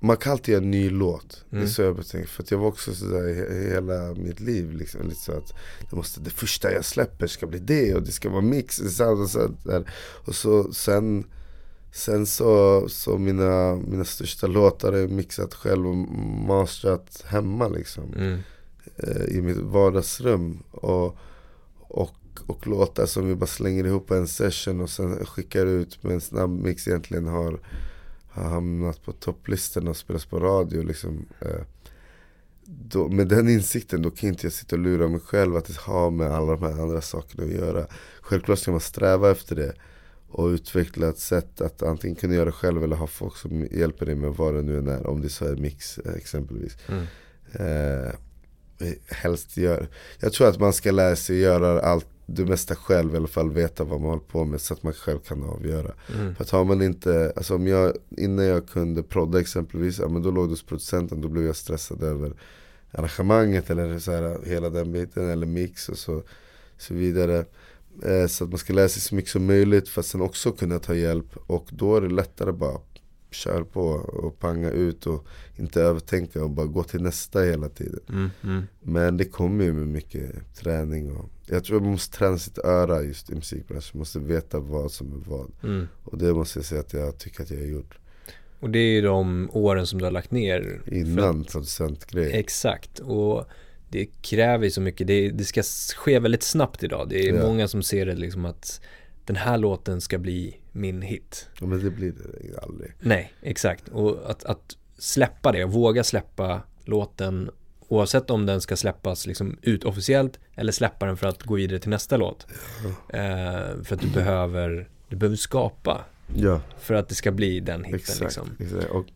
man kan alltid göra en ny låt Det är Mm. så jag tänker, för jag var också sådär i he- hela mitt liv liksom, lite så att det, måste, det första jag släpper ska bli det och det ska vara mix och sound och där Och så sen Sen så, så mina, mina största låtar är mixat själv och masterat hemma liksom Mm. eh, i mitt vardagsrum. Och, och, och låtar som vi bara slänger ihop på en session och sen skickar ut med en snabb mix egentligen har, har hamnat på topplistorna och spelas på radio. Liksom. Eh, då, med den insikten då kan inte jag sitta och lura mig själv att det har med alla de här andra sakerna att göra. Självklart ska man sträva efter det och utveckla ett sätt att antingen kunna göra det själv eller ha folk som hjälper dig med vad det nu än är. Om det så är mix eh, exempelvis. Mm. Eh, helst gör. Jag tror att man ska lära sig göra allt det mesta själv i alla fall veta vad man håller på med så att man själv kan avgöra. Mm. För att har man inte, alltså om jag, innan jag kunde prodda exempelvis, ja, men då låg det hos producenten, då blev jag stressad över arrangemanget eller så här, hela den biten eller mix och så, så vidare. Eh, så att man ska lära sig så mycket som möjligt för att sen också kunna ta hjälp och då är det lättare bara kör på och panga ut och inte övertänka och bara gå till nästa hela tiden. Mm, mm. Men det kommer ju med mycket träning och jag tror man måste träna sitt öra just i musikbranschen. Man måste veta vad som är vad. Mm. Och det måste jag säga att jag tycker att jag har gjort. Och det är ju de åren som du har lagt ner. Innan producentgrejen. Exakt. Och det kräver ju så mycket. Det, det ska ske väldigt snabbt idag. Det är Ja. många som ser det liksom att den här låten ska bli min hit. Ja, men det blir det aldrig. Nej, exakt. Och att, att släppa det, våga släppa låten oavsett om den ska släppas liksom ut officiellt eller släppa den för att gå vidare till nästa låt. Eh, för att du behöver, du behöver skapa Ja, för att det ska bli den hitten exakt. liksom. exakt. Och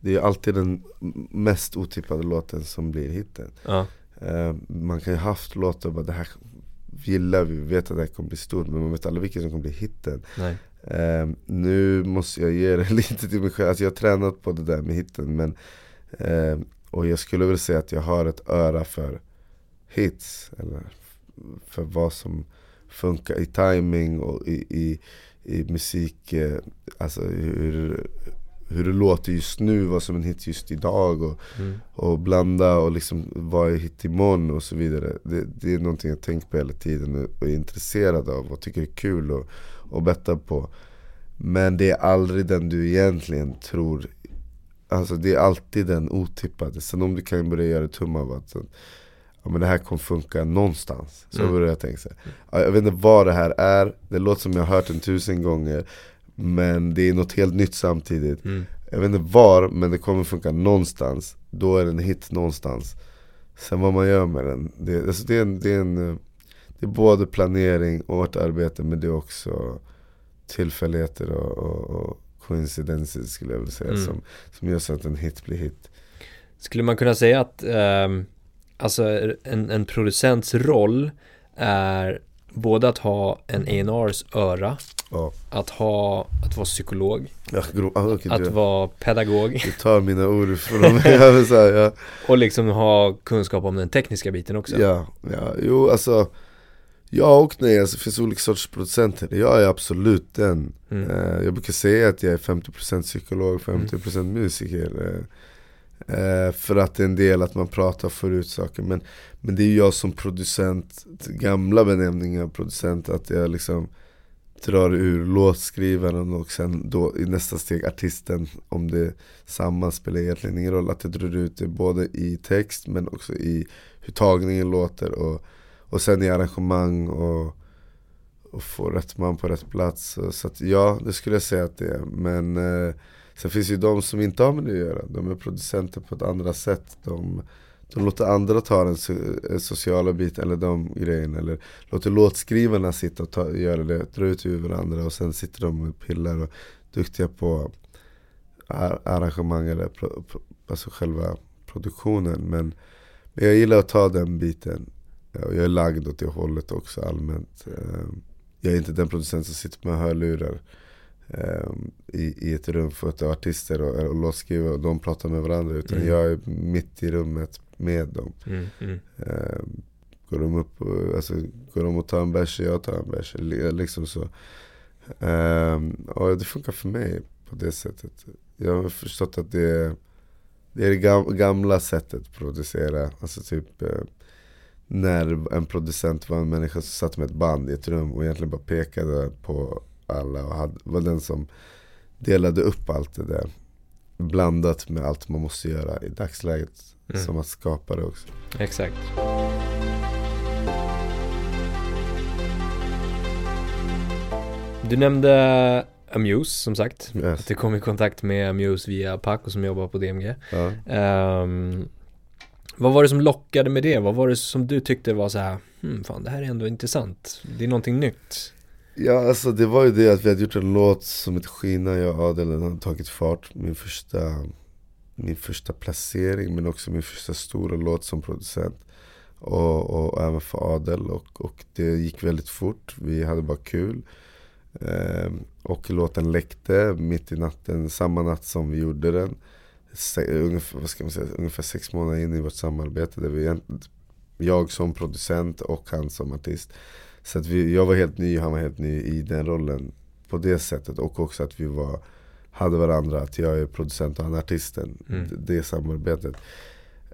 det är alltid den mest otippade låten som blir hitten. Ja, Eh, man kan ju haft låtar bara det här gillar vi, vet att det här kommer bli stort men man vet aldrig vilken som kommer bli hitten. nej. Eh, nu måste jag ge det lite till mig själv, alltså jag har tränat på det där med hitten men eh, Och jag skulle väl säga att jag har ett öra för hits Eller för vad som funkar i timing och i, i, i musik eh, Alltså hur, hur det låter just nu, vad som är en hit just idag och, Mm. och blanda och liksom vad är hit imorgon och så vidare det, det är någonting jag tänker på hela tiden och är intresserad av och tycker är kul och bettar på Men det är aldrig den du egentligen tror Alltså det är alltid den otippade Sen om du kan börja göra tum av att Ja men det här kommer funka någonstans Så Mm. börjar jag tänka så. Ja, Jag vet inte vad det här är Det låter som jag har hört den tusen gånger Men det är något helt nytt samtidigt Mm. jag vet inte var, men det kommer funka någonstans Då är det en hit någonstans Sen vad man gör med den Det, alltså det, är, en, det, är, en, eh, det är både planering och ett arbete Men det är också tillfälligheter och, och, och coincidences skulle jag vilja säga Mm. som, som gör så att en hit blir hit Skulle man kunna säga att ehm, alltså en, en producents roll är både att ha en A&Rs öra, Ja, att, ha, att vara psykolog, ja ah, okej, att du, vara pedagog du tar mina ord från mig ja. och liksom ha kunskap om den tekniska biten också. Ja, ja, jo alltså Ja och nej, alltså, det finns olika sorters producenter. Jag är absolut den. Mm. Eh, Jag brukar säga att jag är 50% psykolog, 50% musiker. Eh, eh, För att det är en del att man pratar och får ut saker. Men, men det är jag som producent, gamla benämningar producent Att jag liksom drar ur låtskrivaren och sen då i nästa steg artisten Om det är samma spelar egentligen ingen roll Att jag drar ut det både i text men också i hur tagningen låter och, och sen i arrangemang och och få rätt man på rätt plats. Så- att ja, det skulle jag säga att det är. Men eh, sen finns ju de som inte har med det att göra. De är producenter på ett andra sätt. De, de låter andra ta den so- eh, sociala biten eller de grejerna. Eller låter låtskrivarna sitta och ta, göra det, dra ut ur varandra och sen sitter de och pillar och duktiga på ar- arrangemang eller pro, pro, alltså själva produktionen. Men, men jag gillar att ta den biten. Och jag är lagd åt det hållet också allmänt. Eh, Jag är inte den producent som sitter med hörlurar eh, i, i ett rum fullt av artister och, och låtskrivare och de pratar med varandra. Utan Mm. jag är mitt i rummet med dem. Mm, mm, Eh, Går de upp och, alltså, går de och tar en bärs, jag tar en bärs. li- Liksom så. Och det funkar för mig på det sättet. Jag har förstått att det är det, är det gam- gamla sättet att producera. Alltså typ eh, när en producent var en människa som satt med ett band i ett rum och egentligen bara pekade på alla och hade, var den som delade upp allt det där. Blandat med allt man måste göra i dagsläget. Mm. Som att skapa det också. exakt. Du nämnde Amuse som sagt. Yes. Att du kom i kontakt med Amuse via Paco som jobbar på DMG. Ja. Ehm, vad var det som lockade med det? Vad var det som du tyckte var så här, hmm, fan det här är ändå intressant. Det är någonting nytt. Ja alltså det var ju det att vi hade gjort en låt som heter Skina, jag och Adel, den hade tagit fart. Min första, min första placering men också min första stora låt som producent. Och, och även för Adel och, och det gick väldigt fort, vi hade bara kul. Ehm, och låten läckte mitt i natten, samma natt som vi gjorde den. Se, ungefär, vad ska man säga, ungefär sex månader in i vårt samarbete. Där vi, jag som producent och han som artist. Så att vi, jag var helt ny, han var helt ny i den rollen på det sättet. Och också att vi var, hade varandra, att jag är producent och han är artisten. Mm. Det, det samarbetet.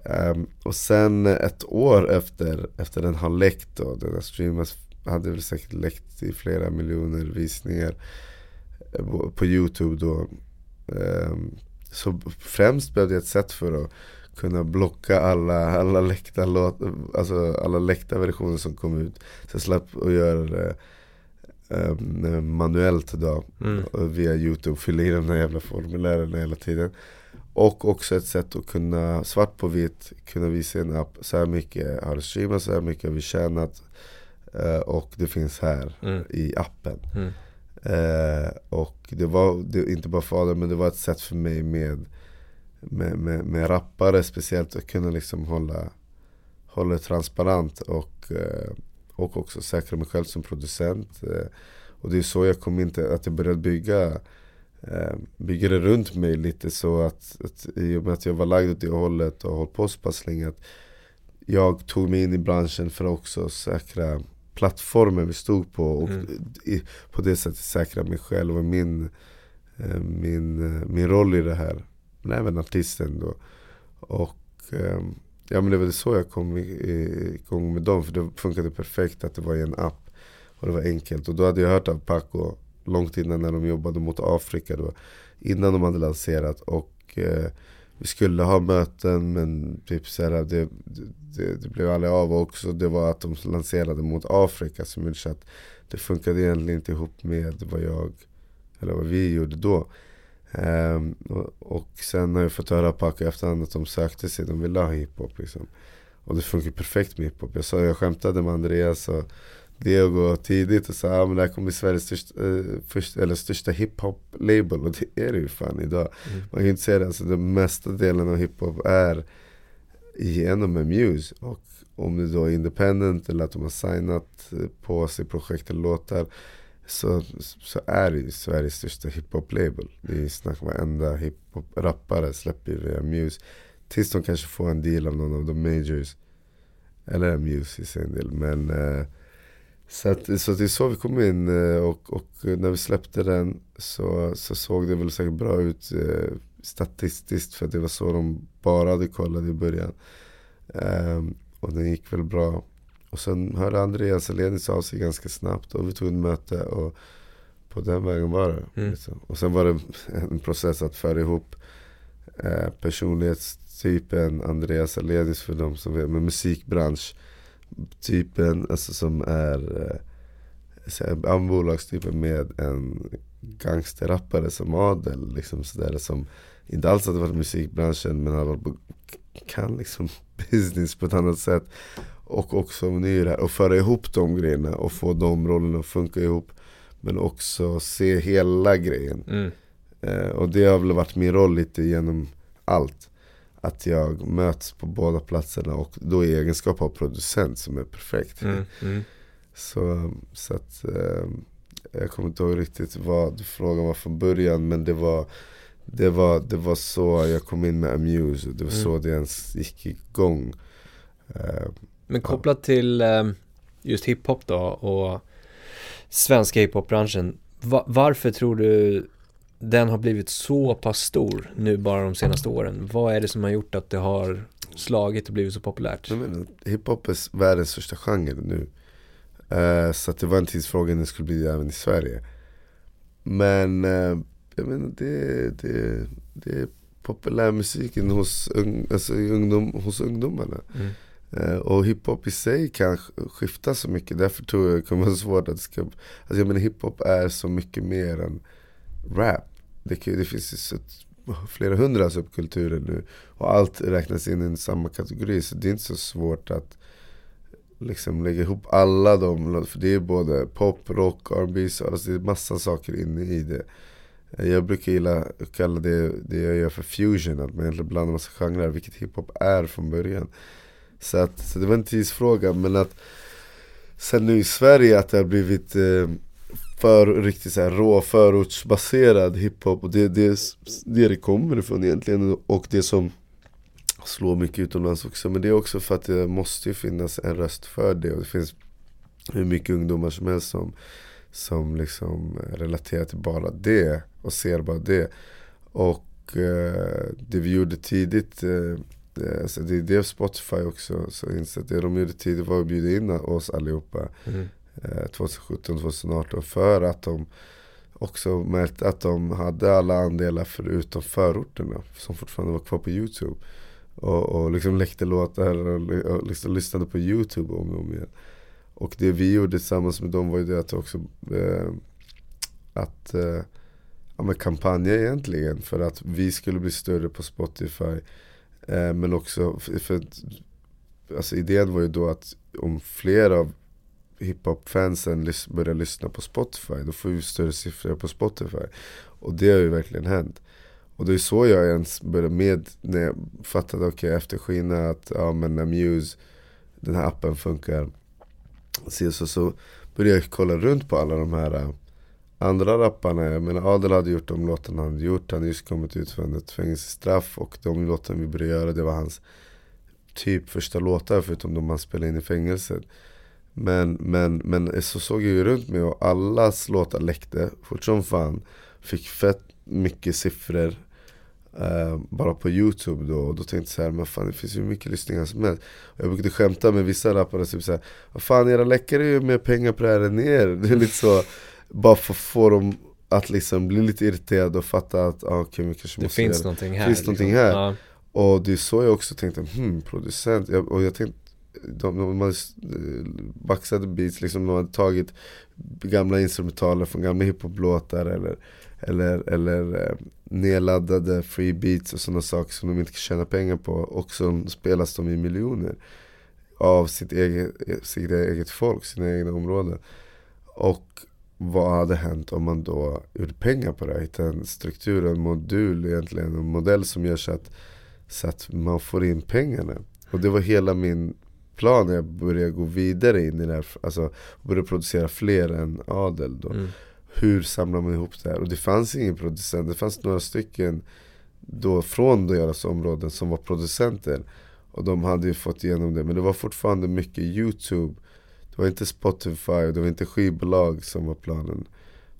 Um, och sen ett år efter, efter den har läckt och den har streamats, hade väl säkert läckt i flera miljoner visningar eh, på Youtube då. Um, så främst blev det ett sätt för att kunna blocka alla, alla, läckta, låt, alltså alla läckta versioner som kom ut. Så jag slapp att göra det um, manuellt då, Mm. via Youtube, fylla i de där jävla formulären hela tiden. Och också ett sätt att kunna, svart på vitt, kunna visa en app, så här mycket har det streamats, så här mycket har vi tjänat. eh, och det finns här Mm. i appen. Mm. Eh, och det var det, inte bara för Adam, men det var ett sätt för mig med, med, med, med rappare speciellt att kunna liksom hålla, hålla det transparent och, eh, och också säkra mig själv som producent. Eh, och det är så jag kom in till att jag började bygga eh, bygger det runt mig lite så att, att i och med att jag var lagd åt det hållet och hållit på så pass länge att jag tog mig in i branschen för att också säkra plattformen vi stod på och Mm. i, på det sättet säkra mig själv och min, eh, min, eh, min roll i det här. Men även artisten då. Och eh, ja, men det var så jag kom igång med dem för det funkade perfekt att det var i en app. Och det var enkelt. Och då hade jag hört av Paco långt innan när de jobbade mot Afrika då. Innan de hade lanserat och eh, vi skulle ha möten men typ så här, det, det, det blev aldrig av. Och också det var att de lanserade mot Afrika som gjorde så att det funkade egentligen inte ihop med vad jag, eller vad vi gjorde då. Um, och, och sen har jag fått höra Paco i efterhand att de sökte sig, de ville ha hiphop liksom. Och det funkar perfekt med hiphop. Jag, sa, jag skämtade med Andreas och Diego tidigt och sa att ah, det här kommer bli Sveriges största, eh, först, eller största hiphop-label och det är det ju fan idag. Mm. Man kan ju inte säga det, alltså den mesta delen av hiphop är genom en Muse. Och om det då är independent eller att de har signat eh, på sig projekt eller låtar så, så är det ju Sveriges största hiphop-label. Det är snack varenda hiphop-rappare släpper via Muse. Tills de kanske får en deal av någon av de majors. Eller Muse i sin del. Men eh, så, att, så det är så vi kom in eh, och, och när vi släppte den så, så såg det väl säkert bra ut eh, statistiskt för att det var så de bara hade kollat i början. Ehm, och den gick väl bra. Och sen hörde Andreas Alenius av sig ganska snabbt och vi tog ett möte och på den vägen var det. Mm. Liksom. Och sen var det en process att föra ihop eh, personlighetstypen Andreas Alenius för de som vet, med musikbransch typen alltså som är eh, en bolagstypen med en gangsterrappare som Adel liksom sådär som inte alls hade varit i musikbranschen men på, kan liksom business på ett annat sätt och också det här och föra ihop de grejerna och få de rollerna att funka ihop men också se hela grejen Mm. Eh, och det har väl varit min roll lite genom allt. Att jag möts på båda platserna och då i egenskap av producent som är perfekt. Mm. Mm. Så, så att eh, jag kommer inte ihåg riktigt vad frågan var från början men det var det var, det var så jag kom in med Amuse och det var Mm. så det ens gick igång. Eh, Men kopplat till eh, just hiphop då och svenska hiphopbranschen. Va- varför tror du den har blivit så pass stor nu bara de senaste åren? Vad är det som har gjort att det har slagit och blivit så populärt? Hiphop är världens största genre nu. Eh, så det var en tidsfråga när det skulle bli även i Sverige. Men eh, jag menar, det, det, det är populärmusiken hos, ung, alltså, ungdom, hos ungdomarna. Mm. Eh, och hiphop i sig kan sk- skifta så mycket. Därför tror jag det kommer vara svårt att det ska... Alltså jag menar hiphop är så mycket mer än rap. Det, det finns så, flera hundra subkulturer nu. Och allt räknas in i samma kategori. Så det är inte så svårt att liksom lägga ihop alla de. För det är både pop, rock, R&B så alltså det är massa saker inne i det. Jag brukar gilla att kalla det, det jag gör för fusion. Att man egentligen blandar massa genrer. Vilket hiphop är från början. Så, att, så det var en tidsfråga. Men att sen nu i Sverige att det har blivit eh, för riktigt så här rå förortsbaserad hiphop. Och det är det, det det kommer ifrån egentligen. Och det som slår mycket utomlands också. Men det är också för att det måste ju finnas en röst för det. Och det finns hur mycket ungdomar som helst som som liksom relaterar till bara det och ser bara det. Och eh, det vi gjorde tidigt, eh, det, alltså det är det Spotify också så insett. Det de gjorde tidigt var att bjuda in oss allihopa mm. Eh, 2017, 2018 för att de också märkte att de hade alla andelar förutom förorterna som fortfarande var kvar på Youtube. Och, och liksom läckte låtar och, och liksom lyssnade på Youtube om och om igen. Och det vi gjorde tillsammans med dem var ju det att också eh, att eh, ja, men kampanja egentligen för att vi skulle bli större på Spotify. Eh, men också för, för alltså idén var ju då att om fler av hiphop-fansen lys börjar lyssna på Spotify, då får vi större siffror på Spotify. Och det har ju verkligen hänt. Och det är så jag ens började med, när jag fattade, okej okay, efter Skina att ja men Amuse, den här appen funkar. Så, så, så började jag kolla runt på alla de här äh, andra rapparna. Jag menar Adel hade gjort de låtarna han hade gjort. Han hade just kommit ut från ett fängelsestraff och de låtarna vi började göra det var hans typ första låtar förutom de han spelade in i fängelset. Men, men, men så såg jag ju runt mig och allas låtar läckte fort som fan. Fick fett mycket siffror uh, bara på youtube då. Och då tänkte jag så här, men fan det finns ju mycket lyssningar som helst. Och jag brukade skämta med vissa rappare, typ såhär, vad fan era läckare är ju mer pengar på det här än er. Det är lite så, bara för att få dem att liksom bli lite irriterade och fatta att ah, okay, vi kanske det måste finns göra. någonting här. finns liksom. någonting här. Ja. Och det är så jag också tänkte, hmm, producent. Jag, och jag tänkte, de, de hade eh, baxade beats, liksom, de hade tagit gamla instrumentaler från gamla hiphop-låtar eller, eller, eller eh, nedladdade free beats och sådana saker som de inte kan tjäna pengar på och så spelas de i miljoner av sitt eget, eh, sitt eget folk, sina egna områden. Och vad hade hänt om man då gjorde pengar på det? Hittade en struktur, en modul egentligen, en modell som gör så att, så att man får in pengarna. Och det var hela min plan när jag började gå vidare in i det här, alltså började producera fler än Adel då. Mm. Hur samlar man ihop det här? Och det fanns ingen producent, det fanns några stycken då från deras områden som var producenter. Och de hade ju fått igenom det, men det var fortfarande mycket Youtube. Det var inte Spotify och det var inte skivbolag som var planen.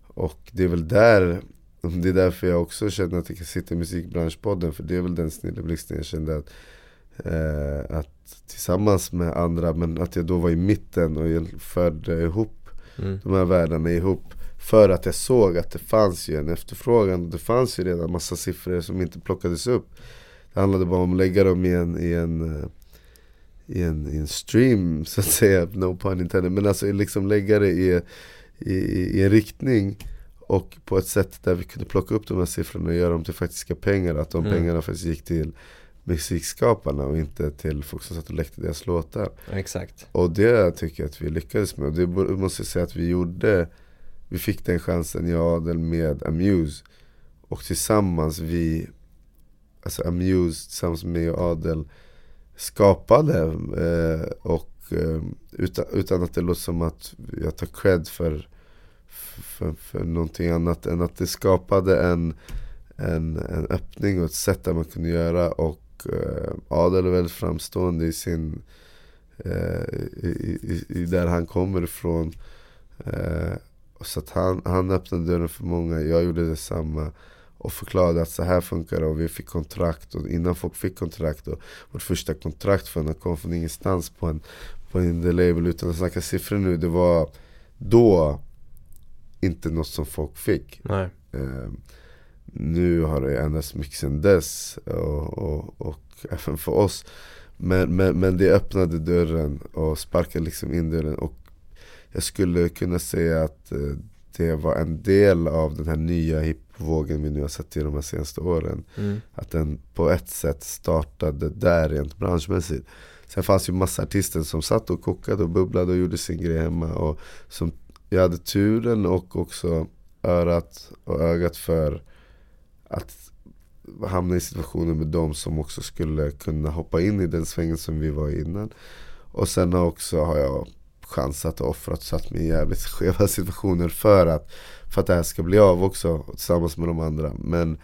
Och det är väl där, det är därför jag också känner att jag kan sitta i musikbranschpodden. För det är väl den snilleblixten jag kände att, eh, att tillsammans med andra, men att jag då var i mitten och jag förde ihop mm. de här världarna ihop. För att jag såg att det fanns ju en efterfrågan. Det fanns ju redan massa siffror som inte plockades upp. Det handlade bara om att lägga dem i en, i en, i en, i en stream så att säga. No pun intended. Men alltså liksom lägga det i, i, i en riktning. Och på ett sätt där vi kunde plocka upp de här siffrorna och göra dem till faktiska pengar. Att de mm. pengarna faktiskt gick till musikskaparna och inte till folk som satt och läckte deras låtar. Exakt. Och det tycker jag att vi lyckades med. Och det måste jag säga att vi gjorde vi fick den chansen, jag och Adel med Amuse. Och tillsammans vi, alltså Amuse tillsammans med mig och Adel skapade. Eh, och eh, utan, utan att det låter som att jag tar cred för, för, för någonting annat än att det skapade en, en, en öppning och ett sätt där man kunde göra. Och eh, Adel är väldigt framstående i sin, eh, i, i, i, där han kommer ifrån. Eh, så att han, han öppnade dörren för många, jag gjorde detsamma. Och förklarade att så här funkar det och vi fick kontrakt. Och innan folk fick kontrakt, och vårt första kontrakt för den kom från ingenstans på en, på en label utan att snacka siffror nu. Det var då inte något som folk fick. Nej. Eh, nu har det ändrats mycket sen dess och, och, och även för oss. Men, men, men det öppnade dörren och sparkade liksom in dörren. Och jag skulle kunna säga att eh, det var en del av den här nya hiphopvågen vi nu har sett i de här senaste åren. Mm. Att den på ett sätt startade där rent branschmässigt. Sen fanns ju massa artister som satt och kokade och bubblade och gjorde sin grej hemma. Och som jag hade turen och också örat och ögat för att hamna i situationer med dem som också skulle kunna hoppa in i den svängen som vi var i innan. Och sen också har jag chansat och offrat satt mig i jävligt skeva situationer för att, för att det här ska bli av också tillsammans med de andra. Men,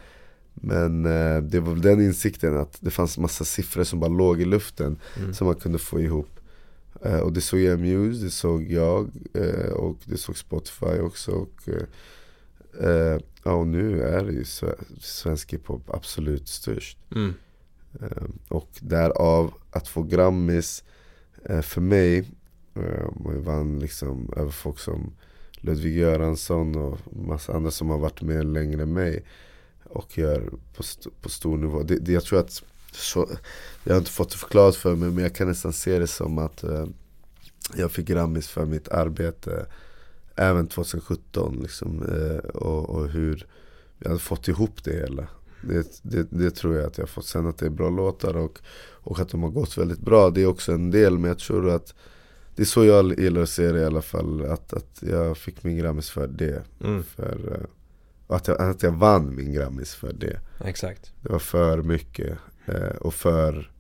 men eh, det var väl den insikten att det fanns massa siffror som bara låg i luften mm. som man kunde få ihop. Eh, och det såg jag Muse, det såg jag eh, och det såg Spotify också. Och, eh ja, och nu är det ju svensk hiphop absolut störst. Mm. Eh, och därav att få Grammis eh, för mig, man vann liksom över folk som Ludvig Göransson och massa andra som har varit med längre än mig. Och gör på, st på stor nivå. Det, det, jag tror att så, jag har inte fått det förklarat för mig men jag kan nästan se det som att jag fick Grammis för mitt arbete även 2017 liksom, eh, och, och, hur jag hade fått ihop det hela. Det, det, det, tror jag att jag har fått. Sen att det är bra låtar och, och att de har gått väldigt bra. Det är också en del men jag tror att det är så jag gillar att se det i alla fall. Att, att jag fick min Grammis för det. Mm. För, eh, att, jag, att jag vann min Grammis för det. Exakt. Det var för mycket. Eh, och för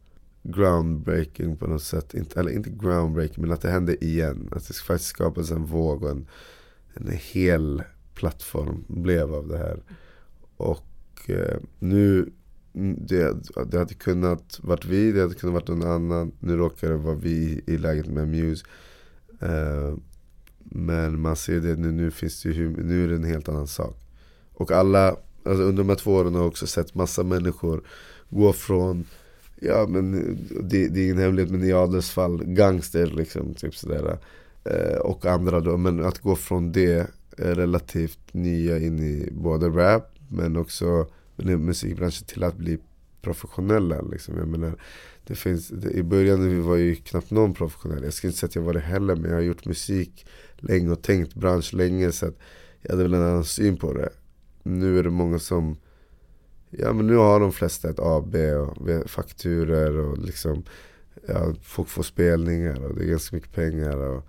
groundbreaking på något sätt. Inte, eller inte groundbreaking, men att det hände igen. Att det faktiskt skapades en våg och en, en hel plattform blev av det här. Och eh, nu, det, det hade kunnat varit vi, det hade kunnat varit någon annan. Nu råkar det vara vi i läget med Muse. Eh, men man ser det nu, nu finns det ju, nu är det en helt annan sak. Och alla, alltså under de här två åren har jag också sett massa människor gå från Ja men eh, det, det är ingen hemlighet men i Adels fall gangster liksom typ sådär eh, Och andra då, men att gå från det eh, relativt nya in i både rap men också musikbranschen till att bli professionella liksom. Jag menar, det finns, det, I början var ju knappt någon professionell. Jag ska inte säga att jag var det heller men jag har gjort musik länge och tänkt bransch länge så att jag hade väl en annan syn på det. Nu är det många som Ja men nu har de flesta ett AB och fakturer och liksom ja, Folk får spelningar och det är ganska mycket pengar och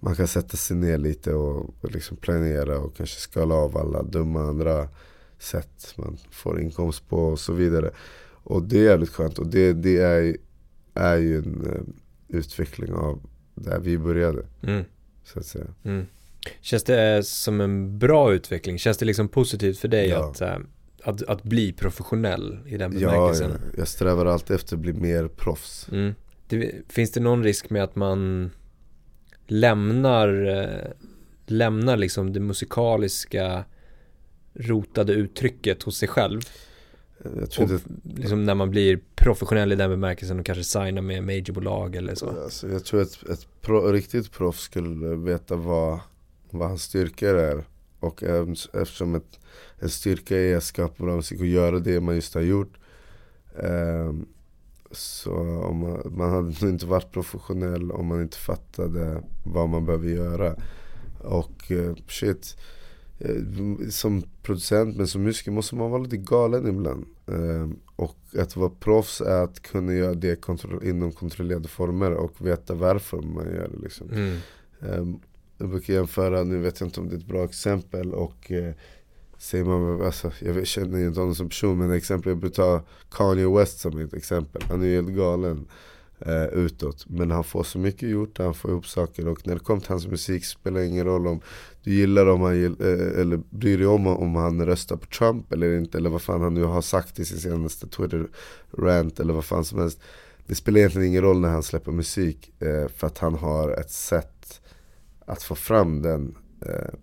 Man kan sätta sig ner lite och, och liksom planera och kanske skala av alla dumma andra sätt man får inkomst på och så vidare Och det är jävligt skönt och det, det är, är ju en uh, utveckling av där vi började mm. Så att säga mm. Känns det som en bra utveckling? Känns det liksom positivt för dig ja. att uh, att, att bli professionell i den bemärkelsen. Ja, jag strävar alltid efter att bli mer proffs. Mm. Det, finns det någon risk med att man lämnar, eh, lämnar liksom det musikaliska rotade uttrycket hos sig själv? Jag tror och, det... liksom när man blir professionell i den bemärkelsen och kanske signar med majorbolag eller så. Alltså, jag tror att ett pro, riktigt proffs skulle veta vad, vad hans styrkor är. Och eftersom ett en styrka i att skapa bra musik och göra det man just har gjort. Um, så om man, man hade nog inte varit professionell om man inte fattade vad man behöver göra. Och uh, shit, uh, som producent men som musiker måste man vara lite galen ibland. Uh, och att vara proffs är att kunna göra det kontro inom kontrollerade former och veta varför man gör det. Liksom. Mm. Jag brukar jämföra, nu vet jag inte om det är ett bra exempel och eh, Säger man, alltså, jag känner inte honom som person men exempel, jag brukar ta Kanye West som ett exempel. Han är ju helt galen eh, utåt. Men han får så mycket gjort, han får ihop saker. Och när det kommer till hans musik spelar det ingen roll om du gillar om han eh, eller bryr dig om om han röstar på Trump eller inte. Eller vad fan han nu har sagt i sin senaste Twitter-rant eller vad fan som helst. Det spelar egentligen ingen roll när han släpper musik. Eh, för att han har ett sätt att få fram den eh,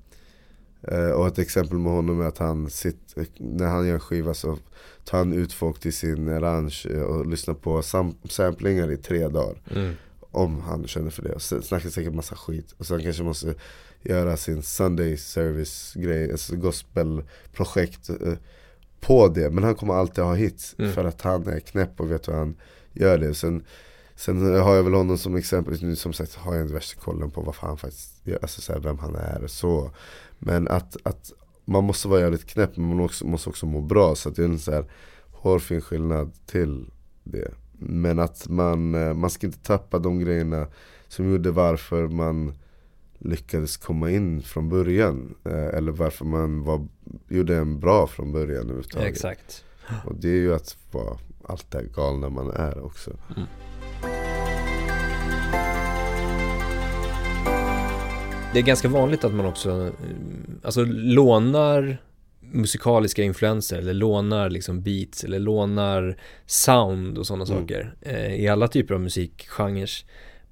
Eh, och ett exempel med honom är att han sitter, när han gör en skiva så tar han ut folk till sin ranch eh, och lyssnar på sam samplingar i tre dagar. Mm. Om han känner för det. Och snackar säkert massa skit. Och sen kanske måste göra sin Sunday service grej, alltså gospelprojekt på det. Men han kommer alltid ha hits. Mm. För att han är knäpp och vet hur han gör det. Sen, sen har jag väl honom som exempel, nu som sagt har jag inte värsta kollen på vad han faktiskt alltså så här, vem han är. Så. Men att, att man måste vara jävligt knäpp men man också, måste också må bra. Så det är en så här hårfin skillnad till det. Men att man, eh, man ska inte tappa de grejerna som gjorde varför man lyckades komma in från början. Eh, eller varför man var, gjorde en bra från början överhuvudtaget. Exakt. Och det är ju att vara allt det galna man är också. Mm. Det är ganska vanligt att man också alltså, lånar musikaliska influenser eller lånar liksom beats eller lånar sound och sådana mm. saker eh, i alla typer av musikgenrer.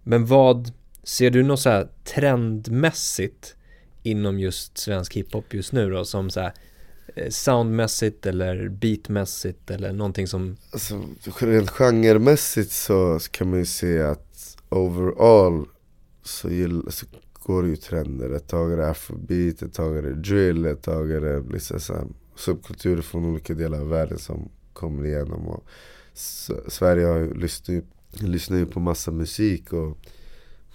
Men vad, ser du något så här trendmässigt inom just svensk hiphop just nu då? Som så här Eh, soundmässigt eller beatmässigt eller någonting som Alltså, rent genremässigt så kan man ju se att overall så, gill, så går det ju trender. Ett tag är det afrobeat, ett tag är det drill, ett tag är det liksom så subkulturer från olika delar av världen som kommer igenom. Och Sverige har ju lyssnat, lyssnat ju på massa musik och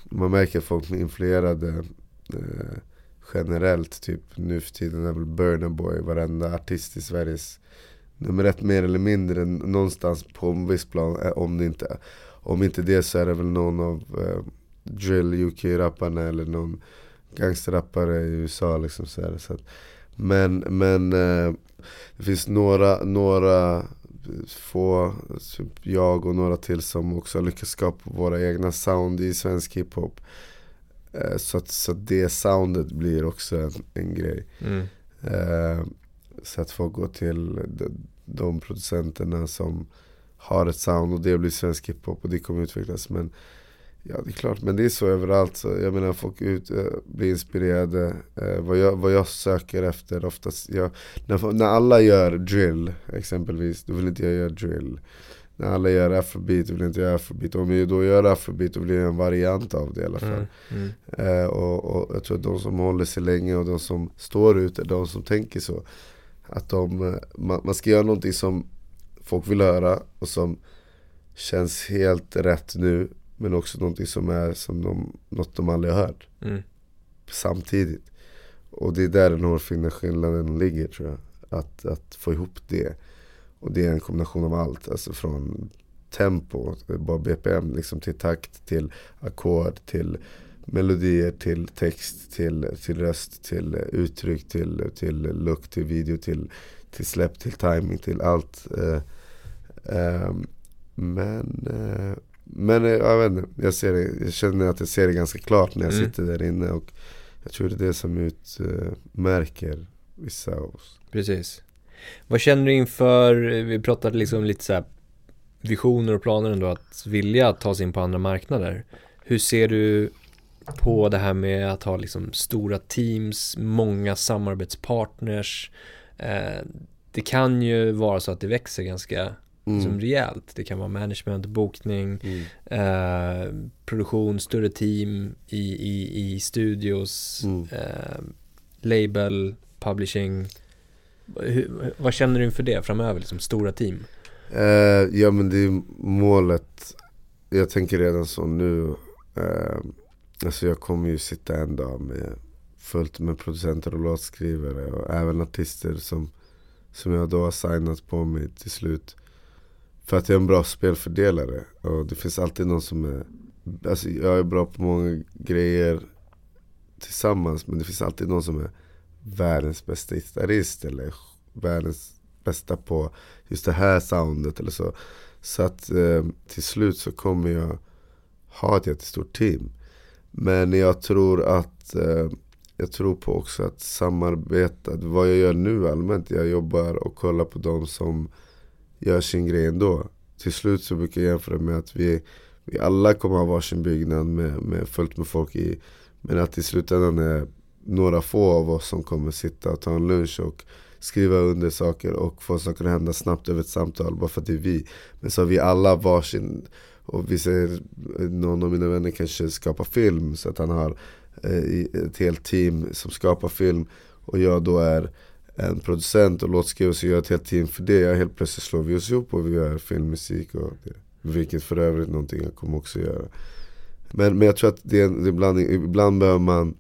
man märker att folk är influerade eh, generellt. Typ nu för tiden är väl Burna Boy, varenda artist i Sveriges nummer ett mer eller mindre någonstans på en viss plan. Eh, om det inte, om inte det så är det väl någon av eh, drill UK-rapparna eller någon gangsterrappare i USA. Liksom så här, så att, men men eh, det finns några, några få, typ jag och några till som också har lyckats skapa våra egna sound i svensk hiphop. Eh, så, att, så att det soundet blir också en, en grej. Mm. Eh, så att folk går till de, de producenterna som har ett sound och det blir svensk hiphop och det kommer utvecklas. Men Ja det är klart, men det är så överallt. Så jag menar folk ut, äh, blir inspirerade. Äh, vad, jag, vad jag söker efter oftast, jag, när, när alla gör drill exempelvis, då vill inte jag göra drill. När alla gör afrobeat, vill inte jag afrobeat. Om jag då gör afrobeat, då blir det en variant av det i alla fall. Mm, mm. Äh, och, och, jag tror att de som håller sig länge och de som står ute, de som tänker så. Att de, man, man ska göra någonting som folk vill höra och som känns helt rätt nu men också någonting som är som de, något de aldrig har hört. Mm. Samtidigt. Och det är där den hårfina skillnaden ligger tror jag. Att, att få ihop det. Och det är en kombination av allt. Alltså från tempo, bara BPM, liksom till takt, till ackord, till melodier, till text, till, till röst, till uttryck, till, till look, till video, till, till släpp, till timing, till allt. Eh, eh, men eh, men jag vet inte, jag, ser det, jag känner att jag ser det ganska klart när jag mm. sitter där inne. Och jag tror det är det som utmärker vissa av oss. Precis. Vad känner du inför, vi pratade liksom lite så visioner och planer ändå att vilja ta sig in på andra marknader. Hur ser du på det här med att ha liksom stora teams, många samarbetspartners. Eh, det kan ju vara så att det växer ganska mm. som rejält. Det kan vara management, bokning, mm. eh, produktion, större team i, i, i studios, mm. eh, label, publishing. Hur, vad känner du inför det framöver, liksom stora team? Eh, ja men det är målet. Jag tänker redan så nu. Eh, alltså jag kommer ju sitta en dag med fullt med producenter och låtskrivare och även artister som, som jag då har signat på mig till slut. För att jag är en bra spelfördelare. Och det finns alltid någon som är Alltså jag är bra på många grejer tillsammans men det finns alltid någon som är världens bästa gitarrist eller världens bästa på just det här soundet eller så. Så att eh, till slut så kommer jag ha ett jättestort team. Men jag tror att eh, jag tror på också att samarbeta, vad jag gör nu allmänt, jag jobbar och kollar på de som gör sin grej ändå. Till slut så brukar jag jämföra med att vi, vi alla kommer ha varsin byggnad med, med fullt med folk i. Men att i slutändan är några få av oss som kommer sitta och ta en lunch och skriva under saker och få saker att hända snabbt över ett samtal bara för att det är vi. Men så har vi alla varsin, och vi ser någon av mina vänner kanske skapar film så att han har eh, ett helt team som skapar film och jag då är en producent och låtskrivare så gör ett helt team för det. helt plötsligt slår vi oss ihop och vi gör filmmusik. Och det, vilket för övrigt någonting jag kommer också göra. Men, men jag tror att det är en, det är blandning. Ibland behöver man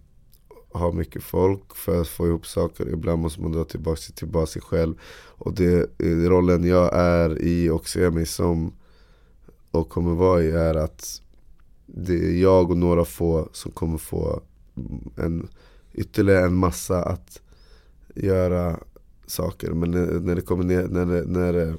ha mycket folk för att få ihop saker. Ibland måste man dra tillbaka, tillbaka sig själv. Och det, eh, rollen jag är i och ser mig som och kommer vara i är att det är jag och några få som kommer få en, ytterligare en massa att göra saker. Men när, när det kommer ner, när det, när det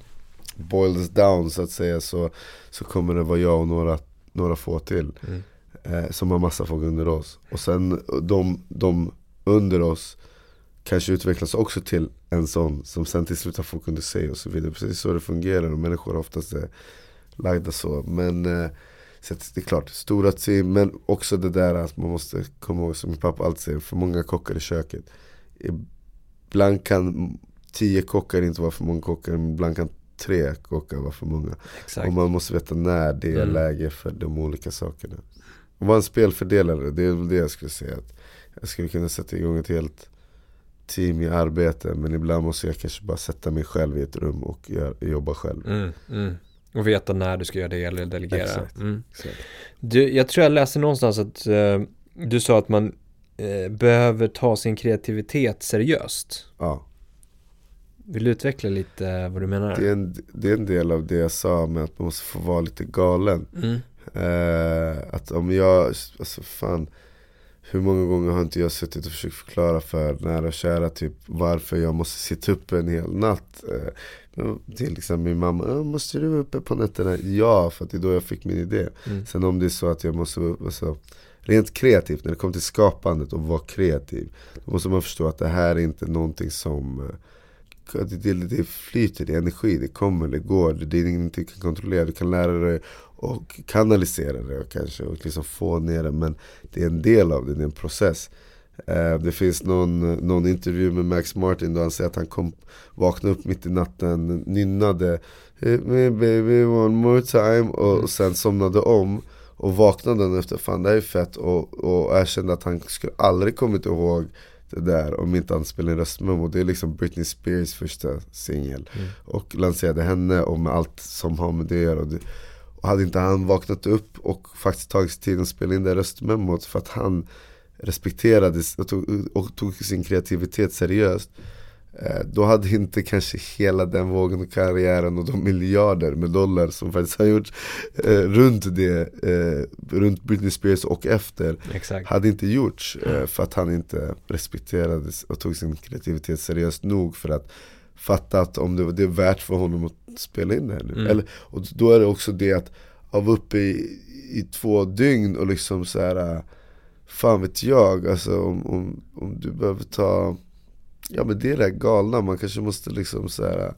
boils down så att säga så, så kommer det vara jag och några, några få till. Mm. Eh, som har massa folk under oss. Och sen de, de under oss kanske utvecklas också till en sån som sen till slut har folk under sig och så vidare. Precis så det fungerar och människor oftast är lagda så. Men eh, Så det är klart, stora team, men också det där att man måste komma ihåg, som min pappa alltid säger, för många kockar i köket. Ibland kan tio kockar inte vara för många kockar, ibland kan tre kockar vara för många. Exakt. Och man måste veta när det är mm. läge för de olika sakerna. Och vara en spelfördelare, det är väl det jag skulle säga. Att jag skulle kunna sätta igång ett helt team i arbete men ibland måste jag kanske bara sätta mig själv i ett rum och jobba själv. Mm, mm. Och veta när du ska göra det eller delegera. Exakt, mm. exakt. Du, jag tror jag läste någonstans att uh, du sa att man uh, behöver ta sin kreativitet seriöst. Ja. Vill du utveckla lite vad du menar? Det är, en, det är en del av det jag sa med att man måste få vara lite galen. Mm. Uh, att om jag, alltså fan hur många gånger har inte jag suttit och försökt förklara för nära och kära typ varför jag måste sitta uppe en hel natt. Eh, till exempel min mamma, måste du vara uppe på nätterna? Ja, för att det är då jag fick min idé. Mm. Sen om det är så att jag måste vara alltså, rent kreativt, när det kommer till skapandet och vara kreativ. Då måste man förstå att det här är inte någonting som eh, det, det, det flyter, det är energi, det kommer, det går, det är ingenting du kan kontrollera. Du kan lära dig och kanalisera det och kanske och liksom få ner det. Men det är en del av det, det är en process. Eh, det finns någon, någon intervju med Max Martin då han säger att han kom, vaknade upp mitt i natten, nynnade Hit me baby one more time och, och sen somnade om. Och vaknade den efter, fan det här är fett och, och erkände att han skulle aldrig kommit ihåg det där om inte han spelade en röstmemo. Det är liksom Britney Spears första singel. Mm. Och lanserade henne och med allt som har med det att göra. Och hade inte han vaknat upp och faktiskt tagit sig tiden att spela in det röstmemot för att han respekterade och tog, och tog sin kreativitet seriöst eh, då hade inte kanske hela den vågen och karriären och de miljarder med dollar som faktiskt har gjorts eh, runt det, eh, runt Britney Spears och efter Exakt. Hade inte gjorts eh, för att han inte respekterade och tog sin kreativitet seriöst nog för att fatta att om det, det är värt för honom att spela in det här nu. Mm. Eller, och då är det också det att av uppe i, i två dygn och liksom så här Fan vet jag, alltså om, om, om du behöver ta Ja men det är det galna, man kanske måste liksom så här,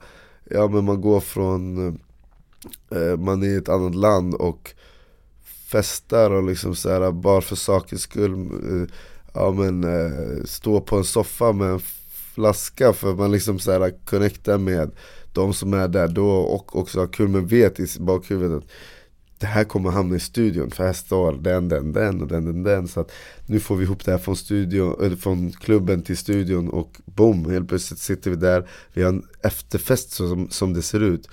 Ja men man går från eh, Man är i ett annat land och festar och liksom så här, bara för sakens skull eh, Ja men eh, stå på en soffa med en flaska för man liksom så här connectar med de som är där då och också har kul men vet i bakhuvudet att det här kommer hamna i studion för här står den, den, den och den, den, den. Så att nu får vi ihop det här från, studion, eller från klubben till studion och boom, helt plötsligt sitter vi där. Vi har en efterfest som, som det ser ut.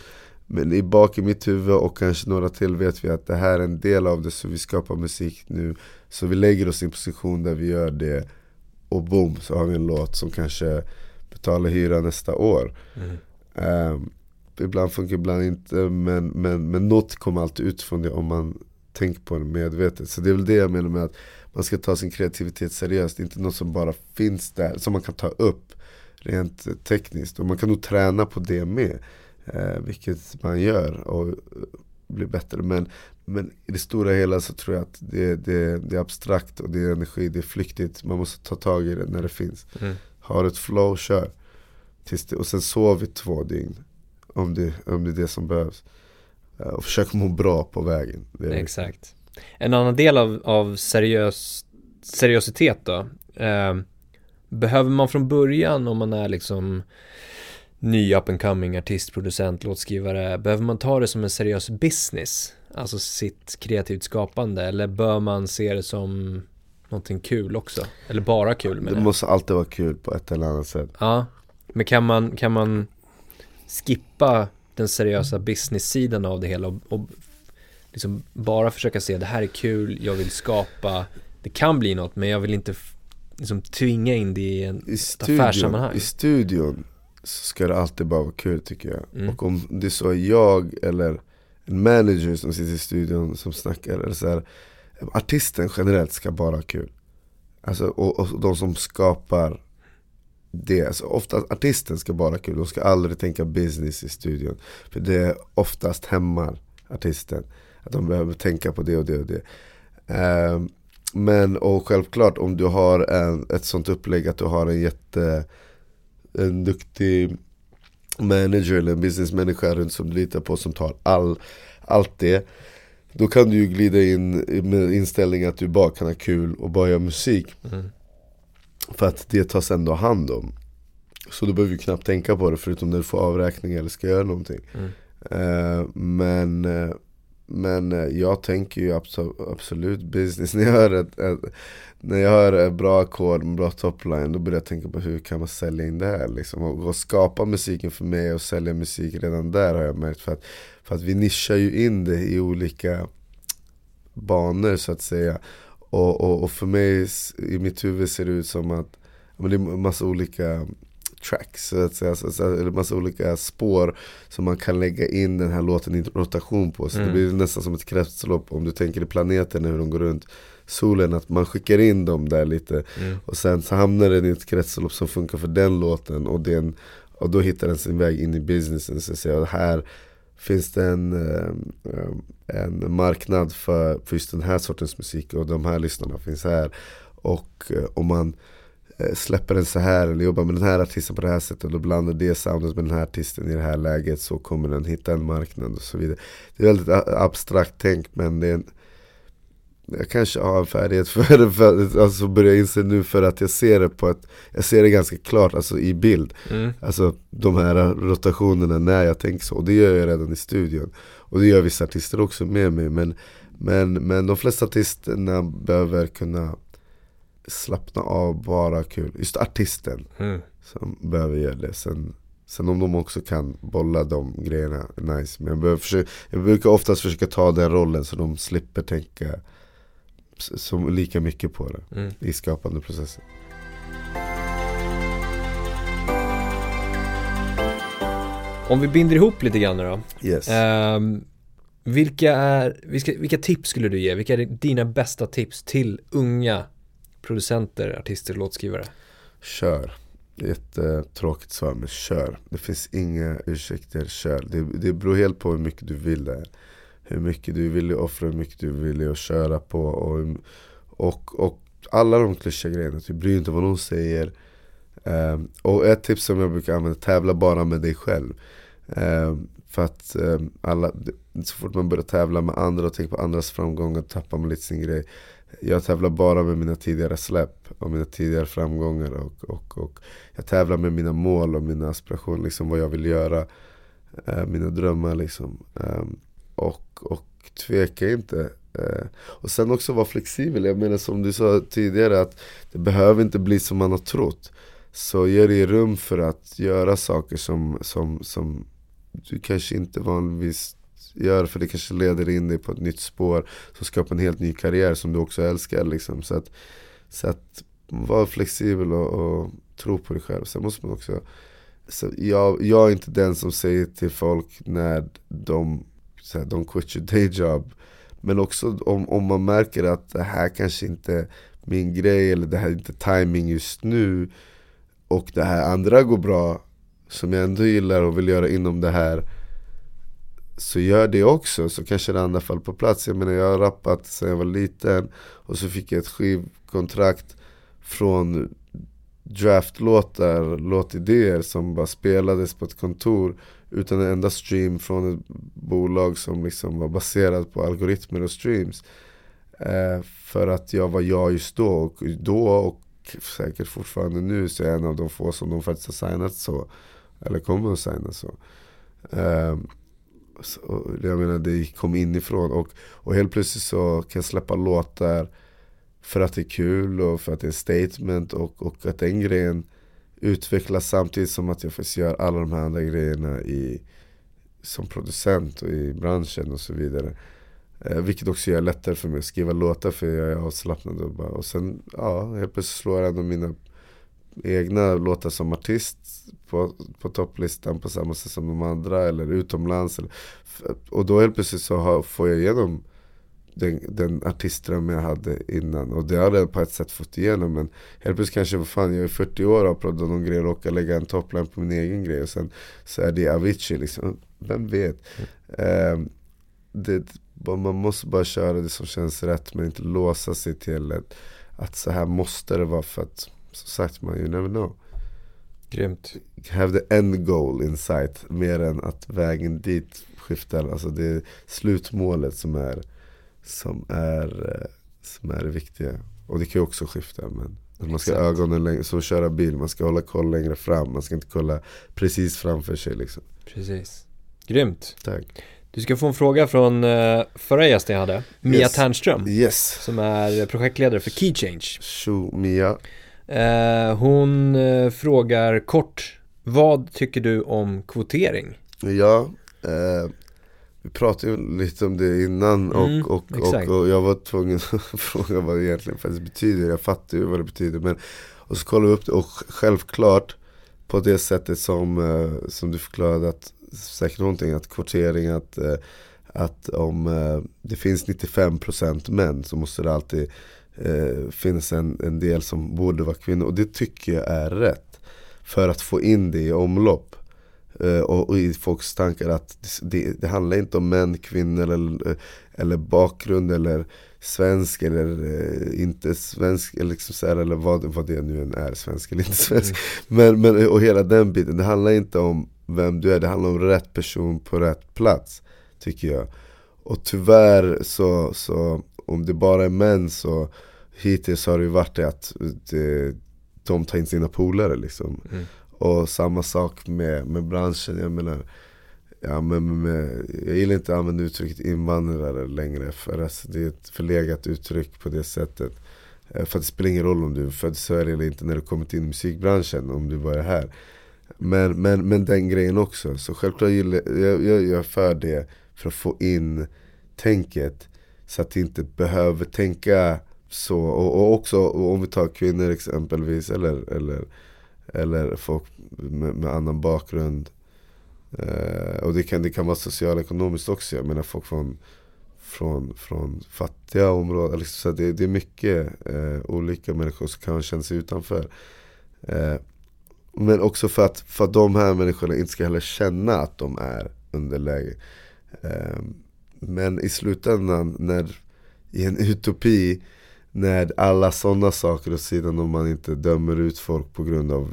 Men i bak i mitt huvud och kanske några till vet vi att det här är en del av det så vi skapar musik nu. Så vi lägger oss i en position där vi gör det och boom så har vi en låt som kanske betalar hyra nästa år. Mm. Um, ibland funkar ibland inte men, men, men något kommer alltid ut från det om man tänker på det medvetet. Så det är väl det jag menar med att man ska ta sin kreativitet seriöst. Inte något som bara finns där, som man kan ta upp rent tekniskt. Och man kan nog träna på det med. Eh, vilket man gör och blir bättre. Men, men i det stora hela så tror jag att det, det, det är abstrakt och det är energi, det är flyktigt. Man måste ta tag i det när det finns. Mm. Har ett flow, kör. Tills och sen sover vi två dygn. Om det, om det är det som behövs. Eh, och försök må bra på vägen. Exakt. En annan del av, av seriös, seriositet då. Eh, behöver man från början om man är liksom ny up and coming artist, producent, låtskrivare, behöver man ta det som en seriös business? Alltså sitt kreativt skapande eller bör man se det som någonting kul också? Eller bara kul med det? Det måste alltid vara kul på ett eller annat sätt. Ja, men kan man, kan man skippa den seriösa business-sidan av det hela och, och liksom bara försöka se det här är kul, jag vill skapa, det kan bli något men jag vill inte liksom tvinga in det i en I studion, affärssammanhang. I studion så ska det alltid bara vara kul tycker jag. Mm. Och om det är så jag eller en manager som sitter i studion som snackar, eller så här, artisten generellt ska bara ha kul. Alltså, och, och de som skapar det. Alltså oftast artisten ska bara ha kul, de ska aldrig tänka business i studion. För det oftast hämmar artisten. Att de behöver tänka på det och det och det. Um, men och självklart om du har en, ett sånt upplägg att du har en jätte en duktig manager eller en businessmänniska runt som du litar på som tar all, allt det Då kan du ju glida in med inställningen att du bara kan ha kul och bara göra musik Mm. För att det tas ändå hand om. Så du behöver ju knappt tänka på det förutom när du får avräkning eller ska göra någonting. Mm. Eh, Men, eh, men eh, jag tänker ju abso- absolut business. När jag hör ett, ett, när jag hör ett bra ackord, bra topline Då börjar jag tänka på hur kan man sälja in det här liksom. Och, och skapa musiken för mig och sälja musik redan där har jag märkt. För att, för att vi nischar ju in det i olika banor så att säga och, och, och för mig, i mitt huvud ser det ut som att men det är massa olika tracks, så att säga, så, så, eller massa olika spår som man kan lägga in den här låten i rotation på. Så Mm. det blir nästan som ett kretslopp om du tänker i planeterna hur de går runt solen, att man skickar in dem där lite Mm. och sen så hamnar den i ett kretslopp som funkar för den låten och, den, och då hittar den sin väg in i businessen. Så att säga. Och här finns det en, eh, en marknad för, för just den här sortens musik och de här lyssnarna finns här. Och eh, om man eh, släpper den så här eller jobbar med den här artisten på det här sättet och blandar det soundet med den här artisten i det här läget så kommer den hitta en marknad och så vidare. Det är väldigt abstrakt tänkt men det är en, jag kanske har en färdighet för det, för, alltså börjar jag inse nu för att jag ser det på ett, jag ser det ganska klart alltså i bild. Mm. Alltså de här rotationerna när jag tänker så, och det gör jag redan i studion. Och det gör vissa artister också med mig men, men, men de flesta artisterna behöver kunna slappna av, bara ha kul. Just artisten Mm. som behöver göra det. Sen, sen om de också kan bolla de grejerna, nice. Men jag, försöka, jag brukar oftast försöka ta den rollen så de slipper tänka s- som lika mycket på det Mm. i skapande processen. Om vi binder ihop lite grann då. Yes. Ehm, vilka, är, vilka, vilka tips skulle du ge? Vilka är dina bästa tips till unga producenter, artister, låtskrivare? Kör. Jättetråkigt svar men kör. Det finns inga ursäkter, kör. Det, det beror helt på hur mycket du vill det. Hur mycket du vill offra, hur mycket du vill att köra på. Och, och, och alla de klyschiga grejerna, typ, du bryr dig inte vad någon säger. um, och ett tips som jag brukar använda, tävla bara med dig själv. um, för att um, alla, så fort man börjar tävla med andra och tänker på andras framgångar tappar man lite sin grej. Jag tävlar bara med mina tidigare släpp och mina tidigare framgångar och, och, och jag tävlar med mina mål och mina aspirationer, liksom vad jag vill göra. Eh, mina drömmar liksom. Och, och tveka inte. Eh, och sen också vara flexibel. Jag menar som du sa tidigare att det behöver inte bli som man har trott. Så ge dig rum för att göra saker som, som, som du kanske inte vanligtvis gör för det kanske leder in dig på ett nytt spår som skapar en helt ny karriär som du också älskar liksom. Så att, så att var flexibel och, och tro på dig själv. Sen måste man också så jag, jag är inte den som säger till folk när de så här, don't quit your day job. Men också om, om man märker att det här kanske inte är min grej eller det här är inte timing just nu Och det här andra går bra som jag ändå gillar och vill göra inom det här så gör det också, så kanske det andra faller på plats. Jag menar jag har rappat sedan jag var liten och så fick jag ett skivkontrakt från draftlåtar, låtidéer som bara spelades på ett kontor utan en enda stream från ett bolag som liksom var baserat på algoritmer och streams. Eh, för att jag var jag just då och då och säkert fortfarande nu så är jag en av de få som de faktiskt har signat så. Eller kommer att signa så. Eh, så, jag menar det kom inifrån och, och helt plötsligt så kan jag släppa låtar för att det är kul och för att det är en statement och, och att den grejen utvecklas samtidigt som att jag faktiskt gör alla de här andra grejerna i, som producent och i branschen och så vidare. Eh, vilket också gör det lättare för mig att skriva låtar för jag är avslappnad och bara, och sen, ja, helt plötsligt slår jag ändå mina egna låtar som artist på, på topplistan på samma sätt som de andra eller utomlands. Eller, och då helt plötsligt så har, får jag igenom den, den artistdröm jag hade innan. Och det har jag på ett sätt fått igenom. Men helt plötsligt kanske, vad fan, jag är 40 år och har proddat någon grej och råkar lägga en toppline på min egen grej. Och sen så är det Avicii liksom. Vem vet? Mm. Eh, det, man måste bara köra det som känns rätt men inte låsa sig till ett, att så här måste det vara för att som sagt man you never know. Grymt. Have the end goal in sight mer än att vägen dit skiftar. Alltså det är slutmålet som är som är, eh, som är det viktiga. Och det kan ju också skifta men man ska Exakt. ha ögonen längre, som att köra bil, man ska hålla koll längre fram, man ska inte kolla precis framför sig liksom. Precis. Grymt. Tack. Du ska få en fråga från uh, förra gästen jag hade, Mia Yes. Ternström, Yes! som är projektledare för Key Change. Tjo Mia. Eh, hon eh, frågar kort, vad tycker du om kvotering? Ja, eh, vi pratade ju lite om det innan och, Mm, och, och, och jag var tvungen att fråga vad det egentligen faktiskt betyder. Jag fattar ju vad det betyder. Men, och så kollade vi upp det och självklart på det sättet som, eh, som du förklarade att säkert någonting, att kvotering, att, eh, att om eh, det finns 95% män så måste det alltid eh, finnas en, en del som borde vara kvinnor. Och det tycker jag är rätt. För att få in det i omlopp. Eh, och, och i folks tankar att det, det handlar inte om män, kvinnor eller, eller bakgrund eller svensk eller eh, inte svensk eller, liksom så här, eller vad, vad det nu än är, svensk eller inte svensk. Men, men, och hela den biten, det handlar inte om vem du är, det handlar om rätt person på rätt plats. Tycker jag. Och tyvärr så, så om det bara är män så hittills har det varit det att det, de tar in sina polare liksom. Mm. Och samma sak med, med branschen, jag menar Ja, men med, jag gillar inte att använda uttrycket invandrare längre för alltså, det är ett förlegat uttryck på det sättet. Eh, för att det spelar ingen roll om du är född i Sverige eller inte när du kommit in i musikbranschen, om du bara är här. Men, men, men den grejen också, så självklart gillar jag, jag, jag är för det för att få in tänket så att det inte behöver tänka så. Och, och också och om vi tar kvinnor exempelvis eller, eller, eller folk med, med annan bakgrund Eh, och det kan, det kan vara socialekonomiskt också. Jag menar folk från, från, från fattiga områden. Liksom, så det, det är mycket eh, olika människor som kan känna sig utanför. Eh, men också för att, för att de här människorna inte ska heller känna att de är underläge. Eh, men i slutändan, när, i en utopi, när alla sådana saker åt sidan om man inte dömer ut folk på grund av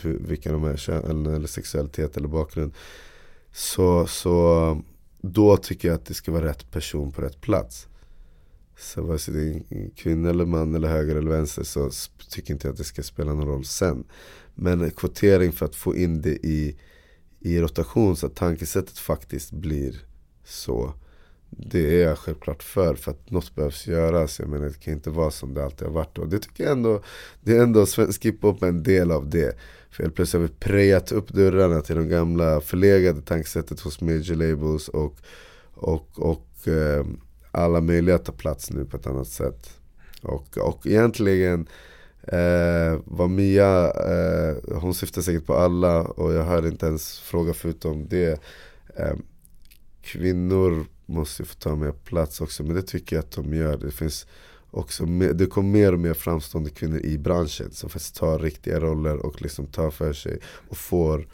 hur, vilka de är, kön, eller, eller sexualitet eller bakgrund. Så, så då tycker jag att det ska vara rätt person på rätt plats. Så vare sig det är en kvinna eller man eller höger eller vänster så tycker inte jag att det ska spela någon roll sen. Men kvotering för att få in det i, i rotation så att tankesättet faktiskt blir så. Det är jag självklart för, för att något behövs göras. Jag menar det kan inte vara som det alltid har varit. Och det tycker jag ändå, det är ändå svensk hiphop en del av det. För helt plötsligt har vi prejat upp dörrarna till de gamla förlegade tankesättet hos major labels och, och, och eh, alla möjliga tar plats nu på ett annat sätt. Och, och egentligen eh, vad Mia, eh, hon syftar säkert på alla och jag hörde inte ens fråga förutom det. Eh, kvinnor måste få ta mer plats också men det tycker jag att de gör. Det finns också mer, det kommer mer och mer framstående kvinnor i branschen som faktiskt tar riktiga roller och liksom tar för sig och får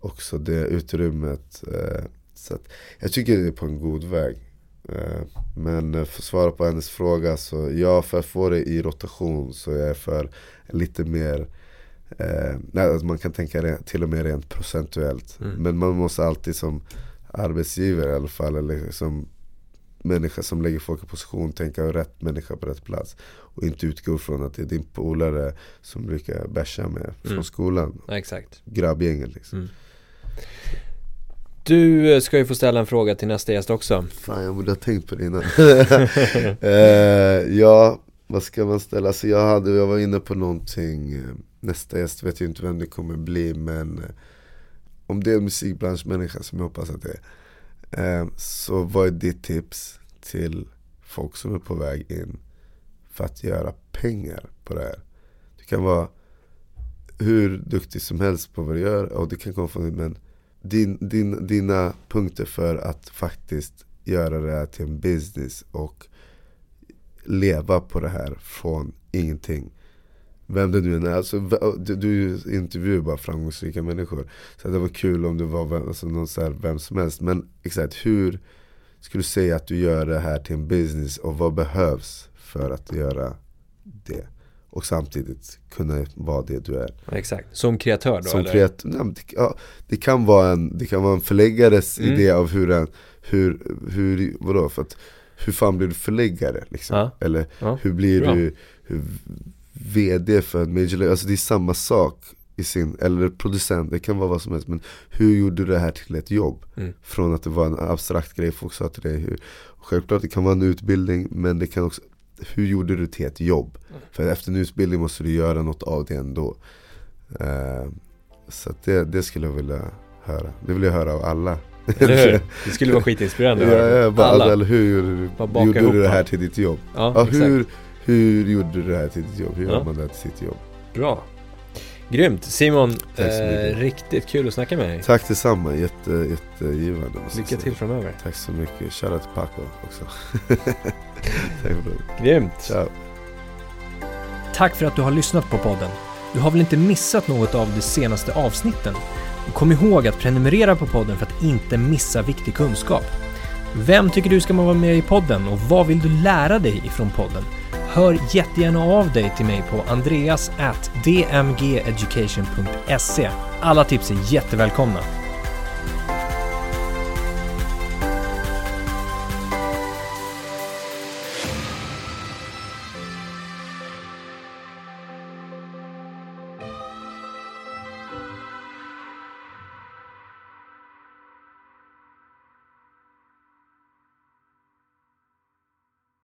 också det utrymmet. Eh, så jag tycker det är på en god väg. Eh, men för att svara på hennes fråga så ja, för att få det i rotation så är jag för lite mer eh, nej, alltså man kan tänka till och med rent procentuellt. Mm. Men man måste alltid som arbetsgivare i alla fall, eller som människa som lägger folk i position, tänka rätt människa på rätt plats. Och inte utgå från att det är din polare som brukar bärsa med från Mm. skolan. Ja, exakt. Grabbgänget liksom. Mm. Du eh, ska ju få ställa en fråga till nästa gäst också. Fan jag borde ha tänkt på det innan. eh, ja, vad ska man ställa? Alltså jag, hade, jag var inne på någonting, nästa gäst vet jag inte vem det kommer bli men eh, om det är en musikbranschmänniska som jag hoppas att det är. Eh, så vad är ditt tips till folk som är på väg in för att göra pengar på det här? Du kan vara hur duktig som helst på vad du gör och det kan komma från men din, din, dina punkter för att faktiskt göra det här till en business och leva på det här från ingenting. Vem det nu än är. Alltså, du, du intervjuar bara framgångsrika människor. Så det var kul om det var vem, alltså, någon så här, vem som helst. Men exakt, hur skulle du säga att du gör det här till en business och vad behövs för att göra det? Och samtidigt kunna vara det du är. Exakt. Som kreatör då Som eller? kreat- nej, det, ja, det, kan vara en, det kan vara en förläggares Mm. idé av hur en, hur, hur, vadå? För att hur fan blir du förläggare? Liksom? Ja. Eller Ja. hur blir Bra. du hur, VD för en major label? Alltså det är samma sak i sin, eller producent, det kan vara vad som helst Men hur gjorde du det här till ett jobb? Mm. Från att det var en abstrakt grej folk sa till dig hur, Självklart det kan vara en utbildning men det kan också Hur gjorde du till ett jobb? Mm. För efter en utbildning måste du göra något av det ändå Eh, Så det, det skulle jag vilja höra Det vill jag höra av alla Eller hur? Det skulle vara skitinspirerande Ja, ja, bara, Alla. alltså, eller hur gjorde du, det här till ditt jobb? Ja, Ja, hur, hur gjorde du det här till ditt jobb? Hur Ja. gör man det här till sitt jobb? Bra. Grymt. Simon, eh, riktigt kul att snacka med dig. Tack detsamma, Jätte, jättegivande Lycka till framöver. Tack så mycket, shoutout till Paco också Tack bror, Grymt. ciao Tack för att du har lyssnat på podden. Du har väl inte missat något av de senaste avsnitten? Och kom ihåg att prenumerera på podden för att inte missa viktig kunskap. Vem tycker du ska vara med i podden och vad vill du lära dig ifrån podden? Hör jättegärna av dig till mig på andreas.dmgeducation.se. Alla tips är jättevälkomna.